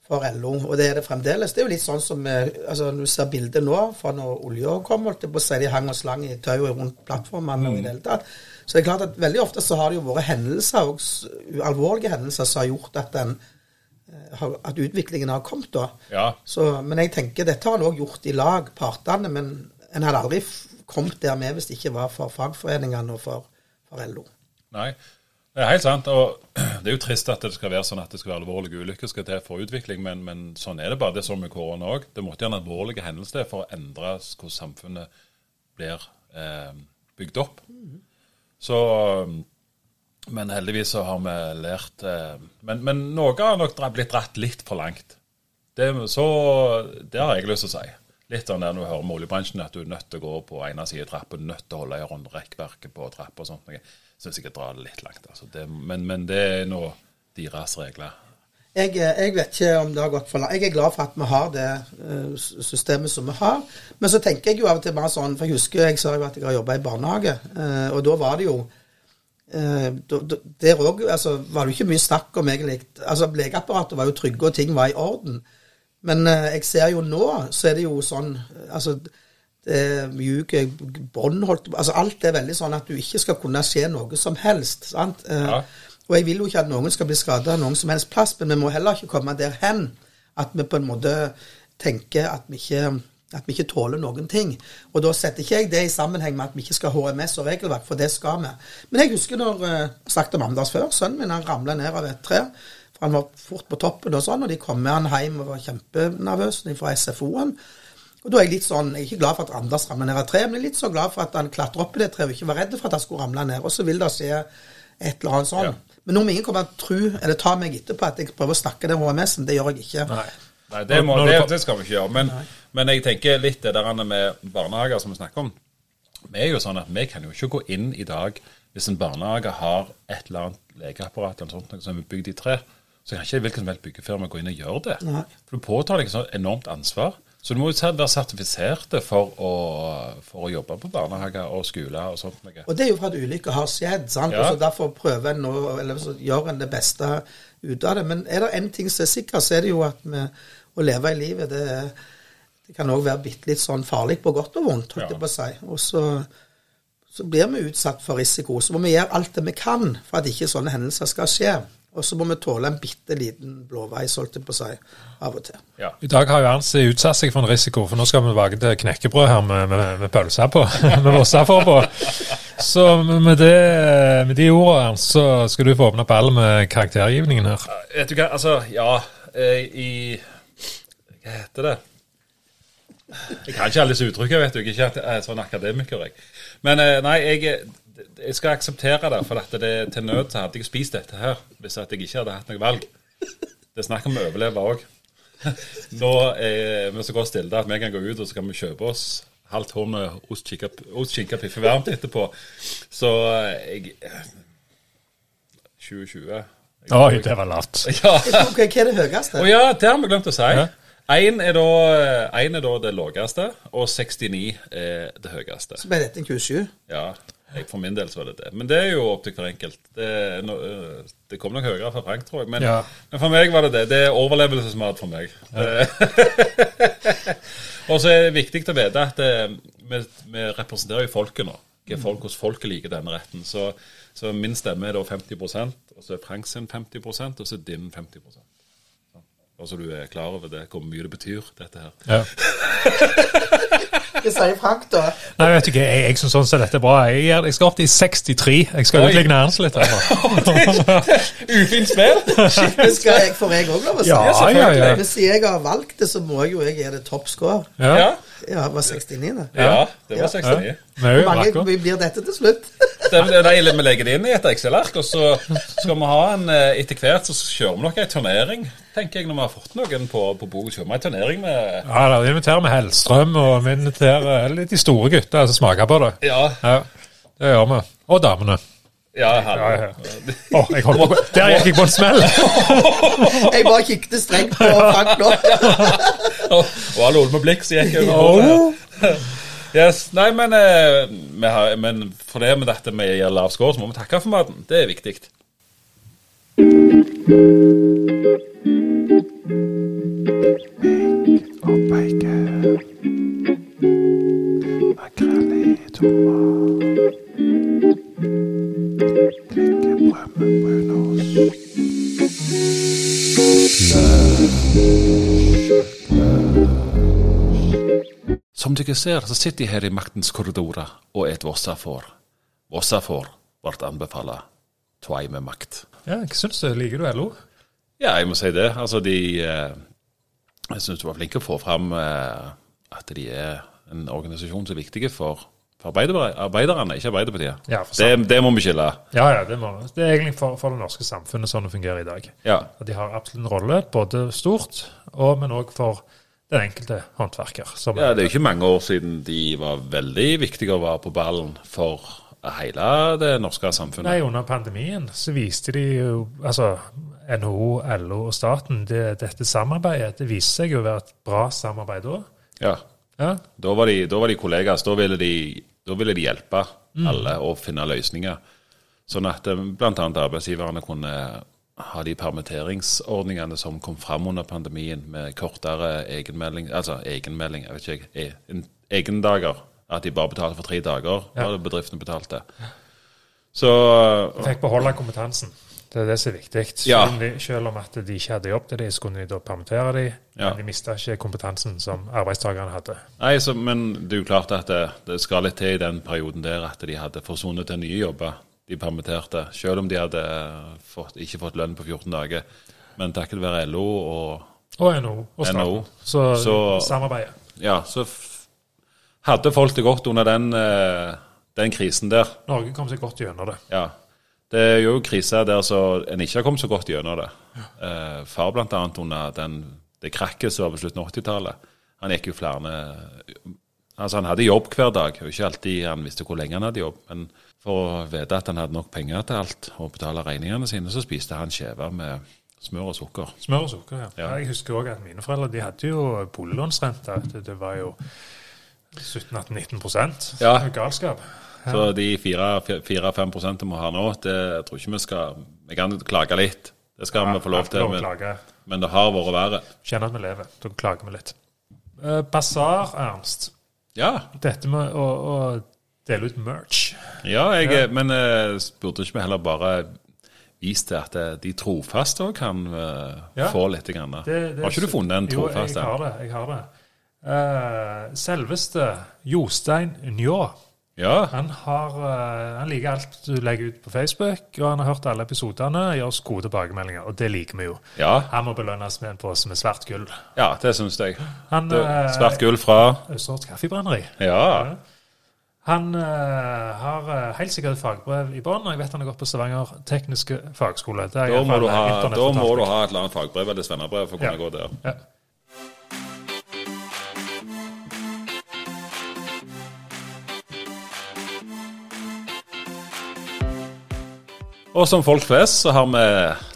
for LO, og det er det fremdeles. Det er jo litt sånn som eh, altså, Når du ser bildet nå fra når olja kom, holdt jeg på å si de hang og slang i tauet rundt plattformene og i det hele tatt. Så det er klart at veldig ofte så har det jo vært hendelser, og alvorlige hendelser, som har gjort at en eh, at utviklingen har kommet da. Ja. Så, men jeg tenker dette har en òg gjort i lag, partene. Men en hadde aldri kommet der med hvis det ikke var for fagforeningene og for, for LO. Nei, det er helt sant. Og det er jo trist at det skal være sånn at det skal være alvorlige ulykker skal til for utvikling, men, men sånn er det bare. Det er sånn med korona òg. Det måtte gjøre en hendelser hendelse til for å endre hvordan samfunnet blir eh, bygd opp. Så Men heldigvis så har vi lært eh, men, men noe har nok blitt dratt litt for langt. Det, så, det har jeg lyst til å si. Litt sånn der når du hører med oljebransjen, at du er nødt til å gå på ene siden av trappa, nødt til å holde i håndrekkverket på trappa og sånt. noe. Syns jeg drar det litt langt. Altså. Det, men, men det er nå deres regler. Jeg, eh, jeg vet ikke om det har gått for langt. Jeg er glad for at vi har det eh, systemet som vi har. Men så tenker jeg jo av og til bare sånn, for jeg husker jeg sa jo at jeg har jobba i barnehage, eh, og da var det jo Der òg altså, var det jo ikke mye snakk om egentlig altså Legeapparatet var jo trygge, og ting var i orden. Men jeg ser jo nå, så er det jo sånn altså er mjuke bånd Altså alt er veldig sånn at du ikke skal kunne skje noe som helst. sant? Eh, Ja. Og jeg vil jo ikke at noen skal bli skada noen som helst plass, men vi må heller ikke komme der hen at vi på en måte tenker at vi ikke at vi ikke tåler noen ting. Og da setter ikke jeg det i sammenheng med at vi ikke skal ha HMS og regelverk, for det skal vi. Men jeg husker når eh, jeg snakket om Anders før, sønnen min han ramla ned av et tre. For han var fort på toppen og sånn, og de kom med han hjem og var kjempenervøs fra SFO-en. Og da er jeg litt sånn, jeg er ikke glad for at Anders ramler ned av treet, men jeg er litt så glad for at han klatrer opp i det treet og ikke var redd for at han skulle ramle ned. Og så vil det skje et eller annet sånn. Ja. Men nå må ingen komme og tro, eller ta meg etterpå at jeg prøver å snakke den HMS-en. Det gjør jeg ikke. Nei. Nei, det, må, det, det skal vi ikke gjøre. Men, men jeg tenker litt det der med barnehager som vi snakker om. Vi er jo sånn at vi kan jo ikke gå inn i dag hvis en barnehage har et eller annet legeapparat eller sånt, som er bygd i tre. Så kan ikke hvilken som helst byggefirma gå inn og gjøre det. Nei. For du påtar deg et sånt enormt ansvar. Så du må jo være sertifiserte for å, for å jobbe på barnehager og skoler og sånt. Og det er jo for at ulykker har skjedd. sant? Ja. Og så Derfor prøver en nå, eller så gjør en det beste ut av det. Men er det én ting som er sikkert, så er det jo at med, å leve i livet, det, det kan òg være bitte litt sånn farlig på godt og vondt, holdt Ja. på å si. Og så, så blir vi utsatt for risiko. Så må vi gjøre alt det vi kan for at ikke sånne hendelser skal skje. Og så må vi tåle en bitte liten blåveis, holdt jeg på å si, av og til. Ja. I dag har jo Ernst utsatt seg for en risiko, for nå skal vi lage til knekkebrød her med, med, med pølser på. med vossafor på. Så med, det, med de ordene, Ernst, så skal du få åpne ballen med karaktergivningen her. Vet du hva, altså, ja eh, I Hva heter det? Jeg kan ikke alle disse uttrykkene, vet du. Jeg er ikke jeg sånn akademiker, jeg. Men eh, nei, jeg, jeg skal akseptere det, for at det, til nød så hadde jeg spist dette her hvis at jeg ikke hadde hatt noe valg. Det er snakk om å overleve òg. Nå er vi så godt stilt at vi kan gå ut og så kan vi kjøpe oss halvt horn med ost, skinke, piffe varmt etterpå. Så eh, jeg 2020 jeg- Oi, det var lavt. Ja. Hva er det høyeste? Oh, ja, det har vi glemt å si. Ja. Én er, da, er da det laveste, og 69 er det høyeste. Så ble dette en 27. Ja, jeg, For min del så var det det. Men det er jo opp til hver enkelt. Det, er no, øh, det kom nok høyere for Frank, tror jeg. Men, Ja. men for meg var det det. Det er overlevelsesmat for meg. og så er det viktig å vite at eh, vi, vi representerer jo folket nå. Hva folk, hos folket liker denne retten. Så, så min stemme er da 50% og så er Frank sin 50% og så er din 50% Sånn. Og så du er klar over det, hvor mye det betyr, dette her. Ja. Hva sier Frank, da? Nei, vet du ikke, jeg, jeg syns sånn som dette er bra. Jeg, jeg, jeg skal opp til 63. Jeg skal Oi. utligne Ernst litt. Her. Ufint spill! Skal jeg, får jeg òg lov å si Ja, det? ja, ja. Siden jeg har valgt det, så må jeg jo jeg gi det topp score. Ja. Ja, Ja, det var 69, da. ja det var 69. Vi er Hvor mange akkurat. blir dette til slutt? Det, det, nei, vi legger det inn i et Excel-ark, og så skal vi ha en eh, etter hvert så kjører vi nok en turnering, tenker jeg, når vi har fått noen på, på bordet. Kjører vi en turnering med Ja, da inviterer vi Hellstrøm, og vi inviterer litt de store gutta som smaker på det. Ja, Ja, det gjør vi. Og damene. Ja, Ja, ja. oh, jeg holdt på Der gikk jeg på en smell! Jeg bare kikket strengt på Frank nå. Og, alle Ole med blikk så gikk jeg over. Yes, nei, men, eh, vi har, men for det med dette med lav score, så må vi takke for maten. Det er viktig. og bacon. Makrell i tomat. Som dere ser, så sitter jeg her i maktens korridorer og et vossafår. Vossafår ble anbefalt tvei med makt. Ja, hva syns du? Liker du LO? Ja, jeg må si det. Altså, de eh, Jeg syns du var flink å få fram eh, at de er en organisasjon som er viktig for, arbeiderne, ikke Arbeiderpartiet. Ja, det, det må vi skille. Ja, ja, det må. Det er egentlig for, for det norske samfunnet sånn det fungerer i dag. Ja. At de har absolutt en rolle, både stort, og, men òg for den enkelte håndverker. Ja, det er ikke mange år siden de var veldig viktige å være på ballen for hele det norske samfunnet. Nei, Under pandemien så viste de jo altså NHO, LO og staten det, dette samarbeidet. Det viste seg jo å være et bra samarbeid da. Ja. Ja, Da var de, da var de kollegaer. Da ville de, da ville de hjelpe alle å finne løsninger. Sånn at eh, bl.a. arbeidsgiverne kunne ha de permitteringsordningene som kom fram under pandemien, med kortere egenmelding, altså egenmelding, jeg vet ikke, en- egendager. At de bare betalte for tre dager, Ja. var det bedriftene betalte. Så de fikk beholde kompetansen. Det er det som er viktig. Ja. Selv, om at de ikke hadde jobb til dem, så kunne de da permittere dem. Ja. men de mista ikke kompetansen som arbeidstakerne hadde. Nei, så, men det er jo klart at det, det skal litt til i den perioden der at de hadde forsvunnet til nye jobber, de permitterte. Selv om de hadde fått, ikke fått lønn på 14 dager. Men takket være LO og Og NHO og staten. NHO. Så, Så- samarbeidet. Ja, så hadde folk det godt under den, eh, den krisen der. Norge kom seg godt gjennom det. Ja. Det er jo kriser der så en ikke har kommet så godt gjennom det. Eh, far annet under den, det krakket som var på slutten av 80-tallet. Han gikk jo flere Altså Han hadde jobb hver dag, og ikke alltid han visste hvor lenge han hadde jobb. Men for å vite at han hadde nok penger til alt og betale regningene sine, så spiste han skjever med smør og sukker. Smør og sukker, ja. Ja. Jeg husker òg at mine foreldre de hadde jo boliglånsrente. Det, det var jo 17-18-19 prosent. Ja. Galskap. Så de 4-5 prosentene vi har nå, det jeg tror ikke vi skal Vi kan klage litt. Det skal vi få lov til. Men, men det har vært verre. Kjenner at vi lever. Da klager vi litt. Uh, Basar, Ernst. Ja. Dette med å, å dele ut merch. Ja, jeg, men uh, burde ikke vi heller bare vist til at eh, de trofaste òg kan uh, Ja. få litt? Grann. Det- det- har ikke du funnet en trofast Jo, jeg har det. jeg har det. Uh, selveste Jostein Njå. Ja. Han, har, eh, han liker alt du legger ut på Facebook, og han har hørt alle episodene. Gir oss gode tilbakemeldinger, og det liker vi jo. ja. Han må belønnes med en pose med svart gull. Ja, det syns jeg. Han, Det, eh, svart gull fra Østerets Kaffebrenneri. Ja. Han eh, har helt sikkert fagbrev i bånn, og jeg vet han har gått på Stavanger tekniske fagskole. Da må, ha, da må du ha et eller annet fagbrev eller svennebrev for å kunne Ja. gå der. Ja. Og som folk flest så har vi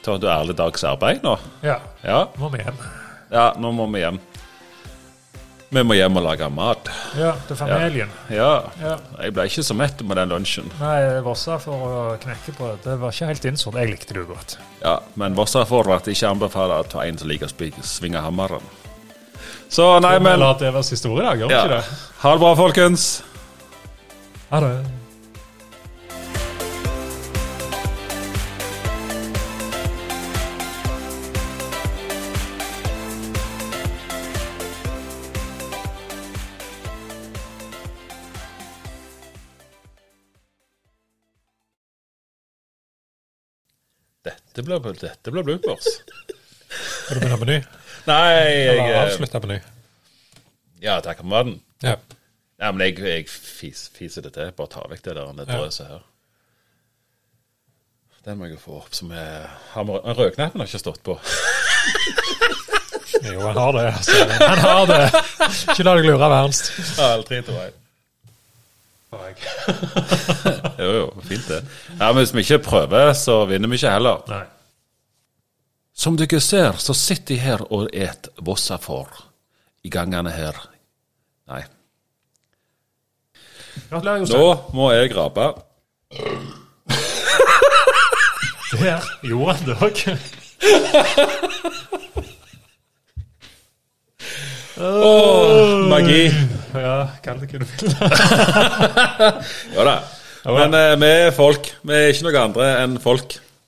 tatt ærlig dags arbeid nå. ja, Ja. nå må vi hjem. ja, nå må vi hjem. Vi må hjem og lage mat. Ja, til familien. Ja. Ja. Jeg ble ikke så mett med den lunsjen. Nei, Vossa for å knekke på det var ikke helt innsått. Jeg likte det jo godt. Ja, Men Vossa får at ikke anbefaler at en som liker å svinge hammeren. Så nei, men La det være siste ord i dag, gjør ja. ikke det? Ha det bra, folkens. Ha det. Dette blir, dette blir bloopers. Skal du begynne på ny? Nei, jeg Eller eh, avslutte på ny? Ja, takk for maten. Ja. Ja, men jeg, jeg fis, fiser det til. Bare ta vekk det der det Ja. drøset her. Den må jeg jo få opp. Som er, Rødknappen har ikke stått på. Jo, han har det. Altså. Han har det. Ikke la deg lure av Ernst. Aldri, tror jeg. Jo, jo, fint det. Ja, men Hvis vi ikke prøver, så vinner vi ikke heller. Nei. Som dere ser, så sitter jeg her og et vossafår i gangene her. Nei. Gratulerer, Jostein. Nå må jeg rape. Der gjorde han det òg. Åh, magi. Ja, kall det hva du vil. Ja da. Men eh, vi er folk. Vi er ikke noe andre enn folk.